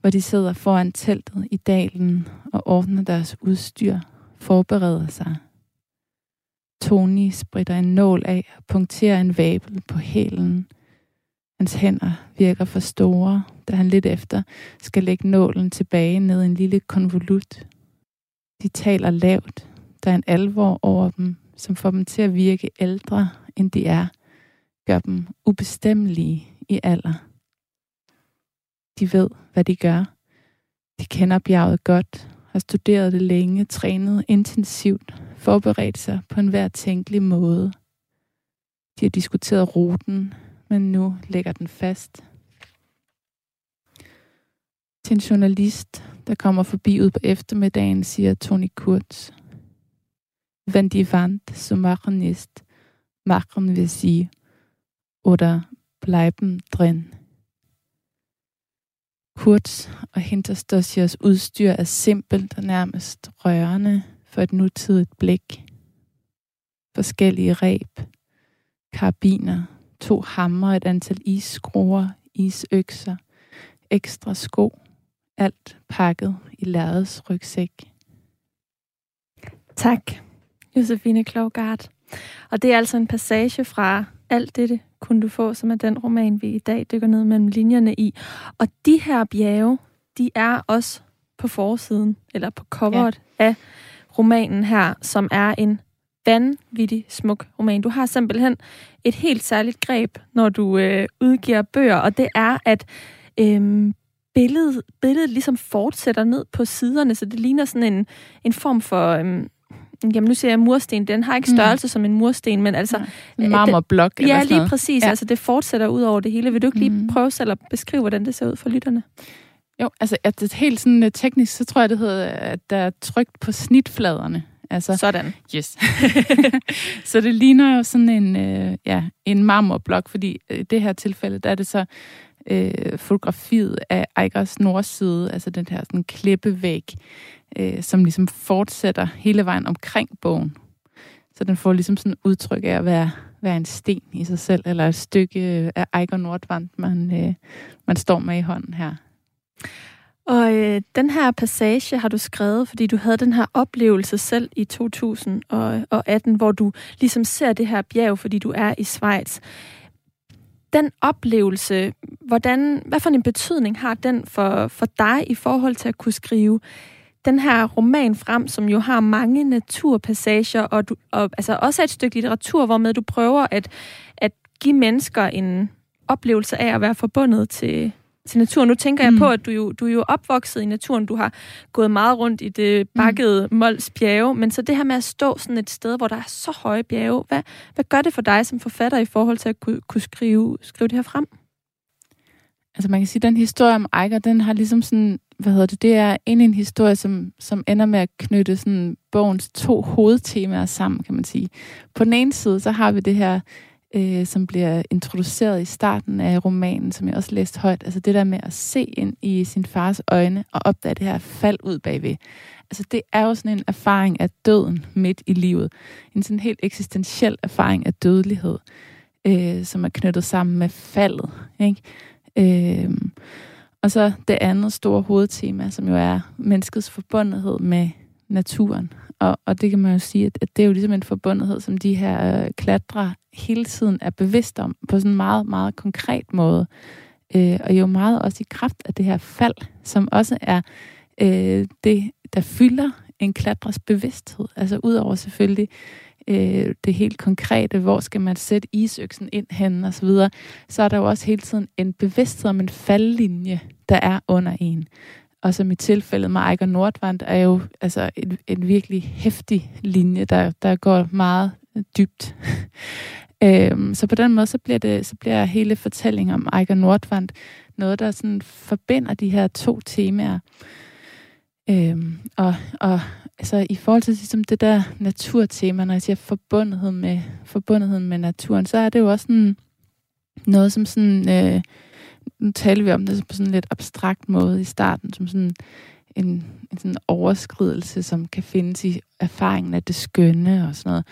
hvor de sidder foran teltet i dalen og ordner deres udstyr, forbereder sig. Tony spritter en nål af og punkterer en vabel på hælen. Hans hænder virker for store, da han lidt efter skal lægge nålen tilbage ned i en lille konvolut. De taler lavt. Der er en alvor over dem, som får dem til at virke ældre, end de er, gør dem ubestemmelige i alder. De ved, hvad de gør. De kender bjerget godt, har studeret det længe, trænet intensivt, forberedt sig på enhver tænkelig måde. De har diskuteret ruten, men nu ligger den fast. Til en journalist, der kommer forbi ud på eftermiddagen, siger Tony Kurtz Wenn die Wand zu machen ist, machen wir sie oder bleiben drin. Kurz og Hinterstossiers udstyr er simpelt og nærmest rørende for et nutidigt blik. Forskellige reb, karabiner, to hammer, et antal isskruer, isøkser, ekstra sko, alt pakket i lærreds rygsæk. Tak, Josefine Klogart. Og det er altså en passage fra alt dette kunne du få, som er den roman, vi i dag dykker ned mellem linjerne i. Og de her bjerge, de er også på forsiden, eller på coveret ja. af romanen her, som er en vanvittig smuk roman. Du har simpelthen et helt særligt greb, når du øh, udgiver bøger, og det er, at øh, billedet, billedet ligesom fortsætter ned på siderne, så det ligner sådan en, en form for... Øh, Jamen nu siger jeg mursten, den har ikke mm. størrelse mm. som en mursten, men altså... Ja. En marmorblok eller Ja, lige præcis. Ja. Altså det fortsætter ud over det hele. Vil du ikke lige mm. prøve selv at beskrive, hvordan det ser ud for lytterne? Jo, altså at det helt sådan uh, teknisk, så tror jeg, det hedder, at der er trykt på snitfladerne. Altså, sådan. Yes. [laughs] så det ligner jo sådan en, øh, ja, en marmorblok, fordi i det her tilfælde, der er det så øh, fotografiet af Eikers nordside, altså den her sådan klippevæg, øh, som ligesom fortsætter hele vejen omkring bogen. Så den får ligesom sådan udtryk af at være, være en sten i sig selv, eller et stykke af Eiger Nordvand, man, øh, man står med i hånden her. Og øh, den her passage har du skrevet, fordi du havde den her oplevelse selv i 2018, hvor du ligesom ser det her bjerg, fordi du er i Schweiz. Den oplevelse, hvordan, hvad for en betydning har den for, for dig i forhold til at kunne skrive den her roman frem, som jo har mange naturpassager, og, du, og altså også et stykke litteratur, hvor med du prøver at, at give mennesker en oplevelse af at være forbundet til, til naturen. Nu tænker mm. jeg på, at du jo, du er jo opvokset i naturen. Du har gået meget rundt i det bakkede mm. Mols bjerge, men så det her med at stå sådan et sted, hvor der er så høje bjerge, hvad, hvad gør det for dig som forfatter i forhold til at kunne, kunne skrive, skrive det her frem? Altså man kan sige, at den historie om Eiger, den har ligesom sådan, hvad hedder det, det er egentlig en historie, som, som ender med at knytte sådan bogens to hovedtemaer sammen, kan man sige. På den ene side, så har vi det her, øh, som bliver introduceret i starten af romanen, som jeg også læste højt. Altså det der med at se ind i sin fars øjne og opdage det her fald ud bagved. Altså det er jo sådan en erfaring af døden midt i livet. En sådan helt eksistentiel erfaring af dødelighed, øh, som er knyttet sammen med faldet. Ikke? Øh, og så det andet store hovedtema, som jo er menneskets forbundethed med naturen. Og, og det kan man jo sige, at, at det er jo ligesom en forbundethed, som de her øh, klatre hele tiden er bevidst om, på sådan en meget, meget konkret måde. Øh, og jo meget også i kraft af det her fald, som også er øh, det, der fylder en klatres bevidsthed. Altså udover selvfølgelig øh, det helt konkrete, hvor skal man sætte isøksen ind hen og så videre, så er der jo også hele tiden en bevidsthed om en faldlinje, der er under en. og som i tilfældet med Eiger Nordvand, er jo altså en, en virkelig hæftig linje, der, der går meget dybt. [laughs] øhm, så på den måde, så bliver, det, så bliver hele fortællingen om Eiger Nordvand noget, der sådan forbinder de her to temaer. Øhm, og, og altså, i forhold til ligesom det der naturtema, når jeg siger forbundethed med, forbundethed med naturen, så er det jo også sådan noget som sådan, øh, nu taler vi om det på sådan en lidt abstrakt måde i starten, som sådan en, en sådan overskridelse, som kan findes i erfaringen af det skønne og sådan noget.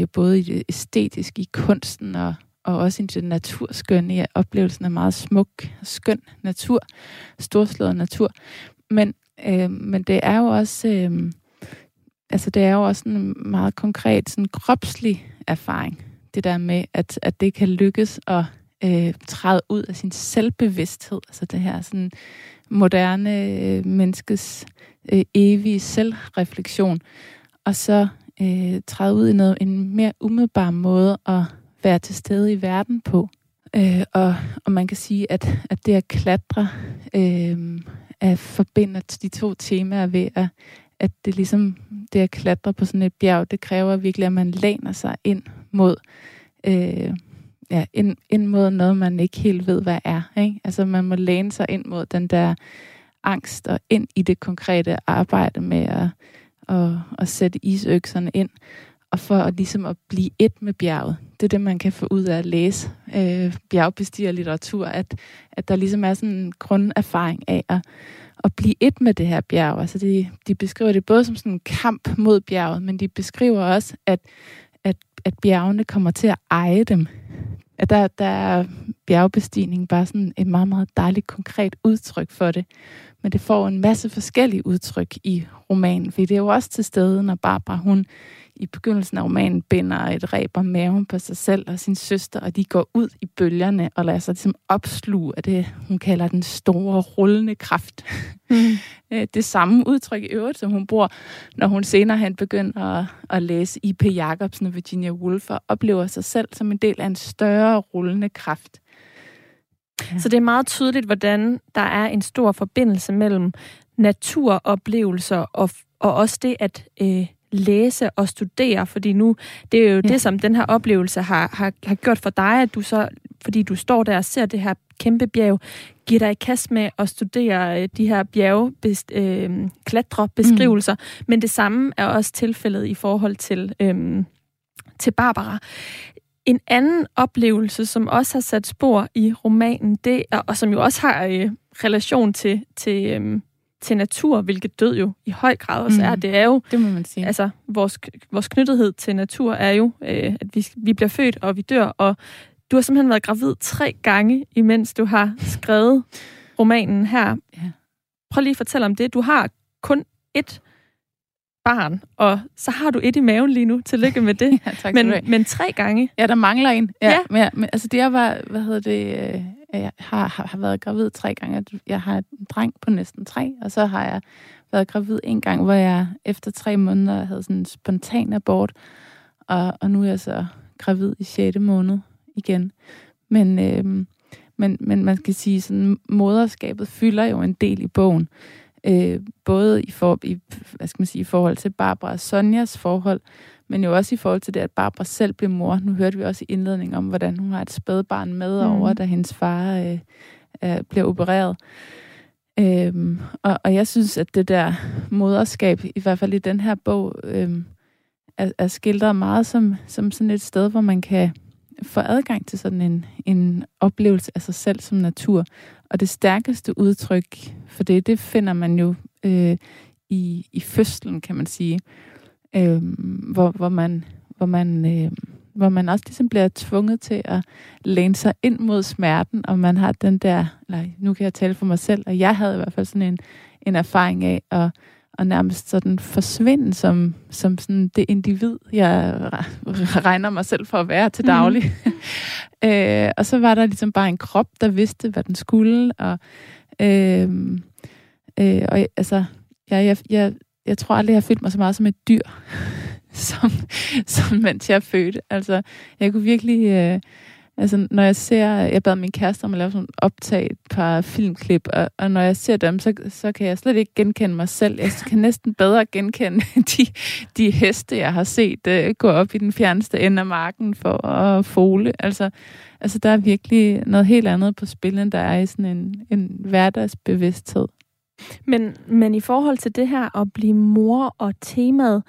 Øh, både i det æstetiske, i kunsten og, og også i det naturskønne, i oplevelsen af meget smuk, skøn natur, storslået natur. Men, øh, men det er jo også... Øh, altså det er jo også en meget konkret, sådan kropslig erfaring. Det der med, at, at det kan lykkes at øh, træde ud af sin selvbevidsthed. Altså det her sådan moderne øh, menneskes øh, evige selvreflektion. Og så øh, træde ud i noget, en mere umiddelbar måde at være til stede i verden på. Øh, og, og man kan sige, at, at det at klatre øh, at forbinder de to temaer ved at, at det ligesom det at klatre på sådan et bjerg, det kræver virkelig, at man læner sig ind mod øh, ja, ind, ind mod noget, man ikke helt ved, hvad er. Ikke? Altså man må læne sig ind mod den der angst og ind i det konkrete arbejde med at, at, at sætte isøkserne ind. Og for at, ligesom at blive et med bjerget. Det er det, man kan få ud af at læse øh, bjergbestigerlitteratur, at, at der ligesom er sådan en grunderfaring af at, at blive et med det her bjerg. Altså de, de beskriver det både som sådan en kamp mod bjerget, men de beskriver også, at, at, at bjergene kommer til at eje dem. At der, der er bjergbestigning bare sådan et meget, meget dejligt konkret udtryk for det. Men det får en masse forskellige udtryk i romanen, for det er jo også til stede, når Barbara hun i begyndelsen af romanen binder et ræb om maven på sig selv og sin søster, og de går ud i bølgerne og lader sig ligesom opsluge af det, hun kalder den store rullende kraft. Mm. [laughs] det samme udtryk i øvrigt, som hun bruger, når hun senere hen begynder at, at læse I.P. Jacobsen og Virginia Woolf, og oplever sig selv som en del af en større rullende kraft. Ja. Så det er meget tydeligt, hvordan der er en stor forbindelse mellem naturoplevelser og, og også det at øh, læse og studere, fordi nu, det er jo ja. det, som den her oplevelse har, har, har gjort for dig, at du så, fordi du står der og ser det her kæmpe bjerg, giver dig i kast med at studere øh, de her bjerge, øh, klatre beskrivelser, mm. men det samme er også tilfældet i forhold til, øh, til Barbara. En anden oplevelse, som også har sat spor i romanen, det og som jo også har øh, relation til, til, øh, til natur, hvilket død jo i høj grad også mm. er. Det er jo, det må man sige. Altså, vores, vores knyttethed til natur er jo, øh, at vi, vi bliver født, og vi dør, og du har simpelthen været gravid tre gange, imens du har skrevet romanen her. Ja. Prøv lige at fortælle om det. Du har kun ét barn, og så har du et i maven lige nu. Tillykke med det. [laughs] ja, tak men, men tre gange. Ja, der mangler en. Ja, ja. Men, men, altså det, jeg var, hvad hedder det, øh, jeg har, har, har været gravid tre gange. Jeg har en dreng på næsten tre, og så har jeg været gravid en gang, hvor jeg efter tre måneder havde sådan en spontan abort, og, og nu er jeg så gravid i 6. måned igen. Men, øh, men, men man kan sige, sådan moderskabet fylder jo en del i bogen. Øh, både i, for, i, hvad skal man sige, i forhold til Barbara og Sonjas forhold, men jo også i forhold til det, at Barbara selv blev mor. Nu hørte vi også i indledningen om, hvordan hun har et spædbarn med mm. over, da hendes far øh, øh, bliver opereret. Øhm, og, og jeg synes, at det der moderskab, i hvert fald i den her bog, øh, er, er skildret meget som, som sådan et sted, hvor man kan få adgang til sådan en, en oplevelse af sig selv som natur. Og det stærkeste udtryk for det, det finder man jo øh, i, i fødslen, kan man sige øh, hvor, hvor man, hvor man, øh, hvor man også ligesom bliver tvunget til at læne sig ind mod smerten, og man har den der, eller nu kan jeg tale for mig selv, og jeg havde i hvert fald sådan en, en erfaring af at, at nærmest sådan forsvinde som, som sådan det individ, jeg regner mig selv for at være til daglig. Mm. [laughs] øh, og så var der ligesom bare en krop, der vidste, hvad den skulle, og, øh, øh, og altså, jeg, jeg, jeg, jeg tror aldrig, jeg har følt mig så meget som et dyr, [laughs] som, som mens jeg fødte. Altså, jeg kunne virkelig... Øh, Altså, når jeg ser, jeg bad min kæreste om at lave sådan optag et par filmklip, og, og når jeg ser dem, så, så kan jeg slet ikke genkende mig selv. Jeg kan næsten bedre genkende [laughs] de, de heste, jeg har set øh, gå op i den fjerneste ende af marken for at fole. Altså, altså, der er virkelig noget helt andet på spil, end der er i sådan en, en hverdagsbevidsthed. Men, men i forhold til det her at blive mor og temaet,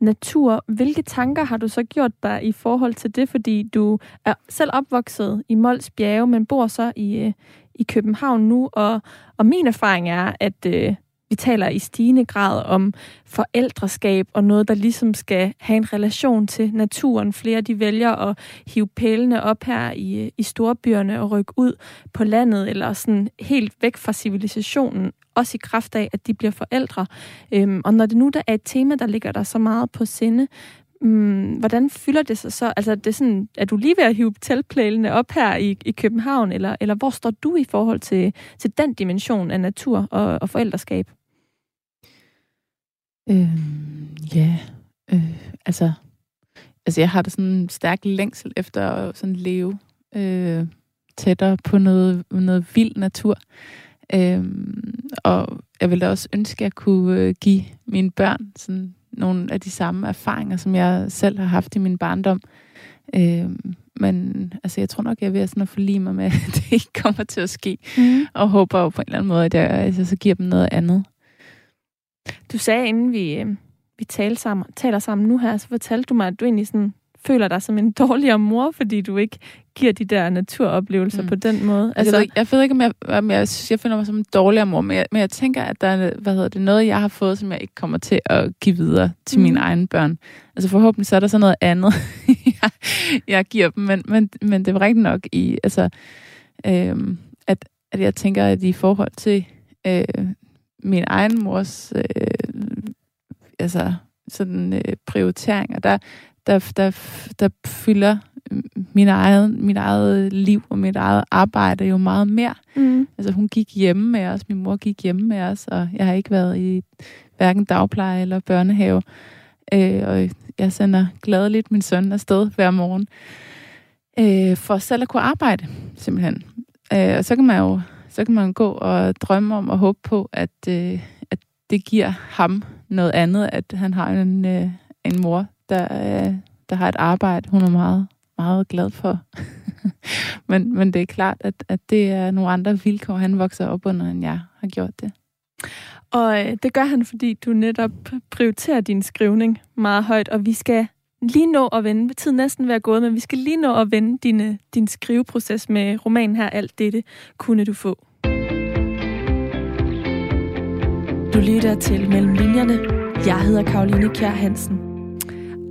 natur. Hvilke tanker har du så gjort dig i forhold til det? Fordi du er selv opvokset i Mols Bjerge, men bor så i, øh, i København nu, og, og min erfaring er, at øh, vi taler i stigende grad om forældreskab og noget, der ligesom skal have en relation til naturen. Flere de vælger at hive pælene op her i, i storbyerne og rykke ud på landet, eller sådan helt væk fra civilisationen, også i kraft af, at de bliver forældre. Øhm, og når det nu der er et tema, der ligger der så meget på sinde, Mm, hvordan fylder det sig så? Altså, det er, sådan, er du lige ved at hive teltplælene op her i, i København, eller, eller hvor står du i forhold til, til den dimension af natur og, og forældreskab? Øhm, ja, øh, altså, altså jeg har da sådan en stærk længsel efter at sådan leve øh, tættere på noget, noget vild natur. Øhm, og jeg ville også ønske, at jeg kunne øh, give mine børn sådan nogle af de samme erfaringer, som jeg selv har haft i min barndom. Øhm, men altså, jeg tror nok, jeg er ved sådan at forlige mig med, [laughs] at det ikke kommer til at ske. Mm. Og håber jo på en eller anden måde, at jeg altså, så giver dem noget andet. Du sagde, inden vi, øh, vi taler sammen, taler sammen nu her, så fortalte du mig, at du egentlig sådan føler dig som en [laughs] dårligere mor, fordi du ikke giver de der naturoplevelser mm. på den måde. Altså, jeg, ved, jeg ved ikke, om jeg, om jeg, jeg føler mig som en dårligere mor, men jeg, men jeg tænker, at der er hvad hedder det, noget, jeg har fået, som jeg ikke kommer til at give videre til mm. mine egne børn. Altså forhåbentlig så er der så noget andet, [laughs] jeg, jeg giver dem, men, men, men det var rigtig nok i, altså, øhm, at, at jeg tænker, at i forhold til øh, min egen mors øh, altså, sådan øh, prioriteringer, der, der, der, der fylder min eget, mit eget liv og mit eget arbejde jo meget mere. Mm. Altså hun gik hjemme med os, min mor gik hjemme med os, og jeg har ikke været i hverken dagpleje eller børnehave. Øh, og jeg sender gladeligt min søn afsted hver morgen, øh, for selv at kunne arbejde, simpelthen. Øh, og så kan man jo så kan man gå og drømme om og håbe på, at, øh, at det giver ham noget andet, at han har en, øh, en mor, der, øh, der har et arbejde, hun er meget, meget glad for. [laughs] men, men det er klart, at, at det er nogle andre vilkår, han vokser op under, end jeg har gjort det. Og øh, det gør han, fordi du netop prioriterer din skrivning meget højt, og vi skal lige nå at vende, tiden næsten være gået, men vi skal lige nå at vende din, øh, din skriveproces med romanen her, Alt dette kunne du få. Du lytter til Mellem Linjerne. Jeg hedder Karoline Kjær Hansen.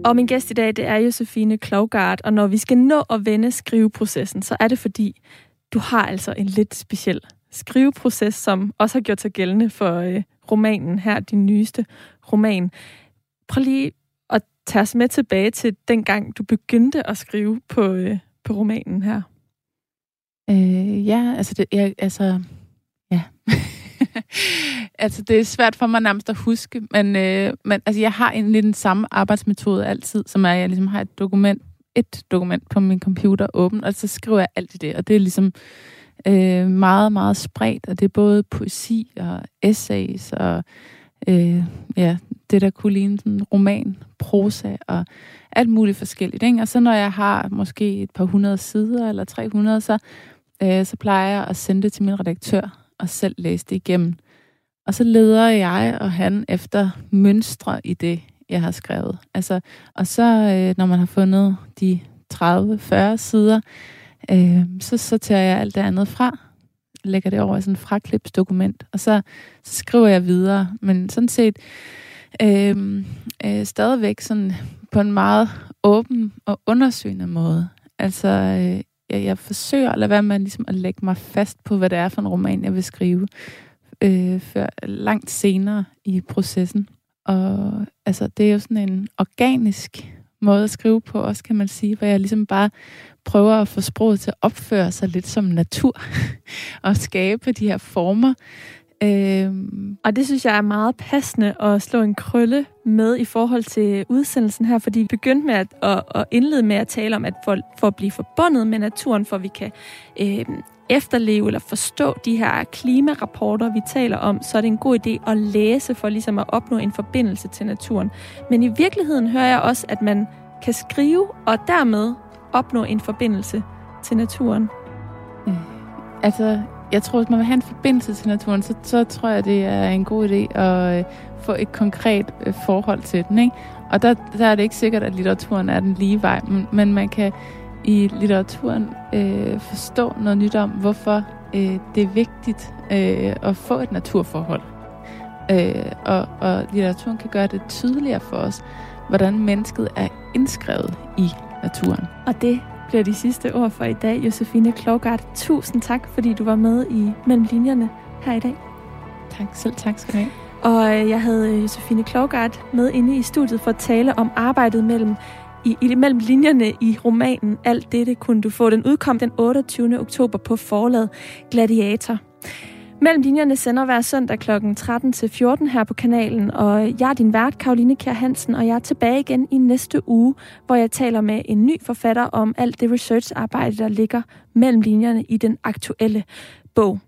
Og min gæst i dag, det er Josefine Klogart, og når vi skal nå at vende skriveprocessen, så er det fordi, du har altså en lidt speciel skriveproces, som også har gjort sig gældende for øh, romanen her, din nyeste roman. Prøv lige at tage os med tilbage til den gang, du begyndte at skrive på, øh, på romanen her. Øh, ja, altså, det, jeg, altså, ja. [laughs] [laughs] altså, det er svært for mig nærmest at huske, men, øh, men altså, jeg har egentlig den samme arbejdsmetode altid, som er, at jeg ligesom har et dokument, et dokument på min computer åben, og så skriver jeg alt i det, og det er ligesom øh, meget, meget spredt, og det er både poesi og essays og øh, ja, det, der kunne ligne sådan roman, prosa og alt muligt forskelligt. Ikke? Og så når jeg har måske et par hundrede sider eller 300, så, øh, så plejer jeg at sende det til min redaktør, og selv læse det igennem. Og så leder jeg og han efter mønstre i det, jeg har skrevet. Altså, og så, øh, når man har fundet de 30-40 sider, øh, så, så tager jeg alt det andet fra, lægger det over i sådan et fraklipsdokument, og så, så skriver jeg videre. Men sådan set øh, øh, stadigvæk sådan på en meget åben og undersøgende måde. Altså, øh, jeg, jeg forsøger at lade være med ligesom at lægge mig fast på, hvad det er for en roman, jeg vil skrive, øh, før langt senere i processen. Og altså, det er jo sådan en organisk måde at skrive på, også kan man sige, hvor jeg ligesom bare prøver at få sproget til at opføre sig lidt som natur, [laughs] og skabe de her former, Øhm. Og det synes jeg er meget passende at slå en krølle med i forhold til udsendelsen her, fordi vi begyndte med at, at, at indlede med at tale om, at for, for at blive forbundet med naturen, for at vi kan øh, efterleve eller forstå de her klimarapporter, vi taler om, så er det en god idé at læse for ligesom at opnå en forbindelse til naturen. Men i virkeligheden hører jeg også, at man kan skrive og dermed opnå en forbindelse til naturen. Mm. altså, jeg tror, hvis man vil have en forbindelse til naturen, så, så tror jeg, det er en god idé at øh, få et konkret øh, forhold til den. Ikke? Og der, der er det ikke sikkert, at litteraturen er den lige vej, men, men man kan i litteraturen øh, forstå noget nyt om, hvorfor øh, det er vigtigt øh, at få et naturforhold. Øh, og, og litteraturen kan gøre det tydeligere for os, hvordan mennesket er indskrevet i naturen. Og det bliver de sidste ord for i dag, Josefine Klogart. Tusind tak, fordi du var med i Mellem Linjerne her i dag. Tak, selv tak skal du have. Og øh, jeg havde øh, Josefine Klogart med inde i studiet for at tale om arbejdet mellem i, i mellem linjerne i romanen Alt dette kunne du få. Den udkom den 28. oktober på forlaget Gladiator. Mellem linjerne sender hver søndag kl. 13 til 14 her på kanalen, og jeg er din vært, Karoline Kjær Hansen, og jeg er tilbage igen i næste uge, hvor jeg taler med en ny forfatter om alt det researcharbejde, der ligger mellem linjerne i den aktuelle bog.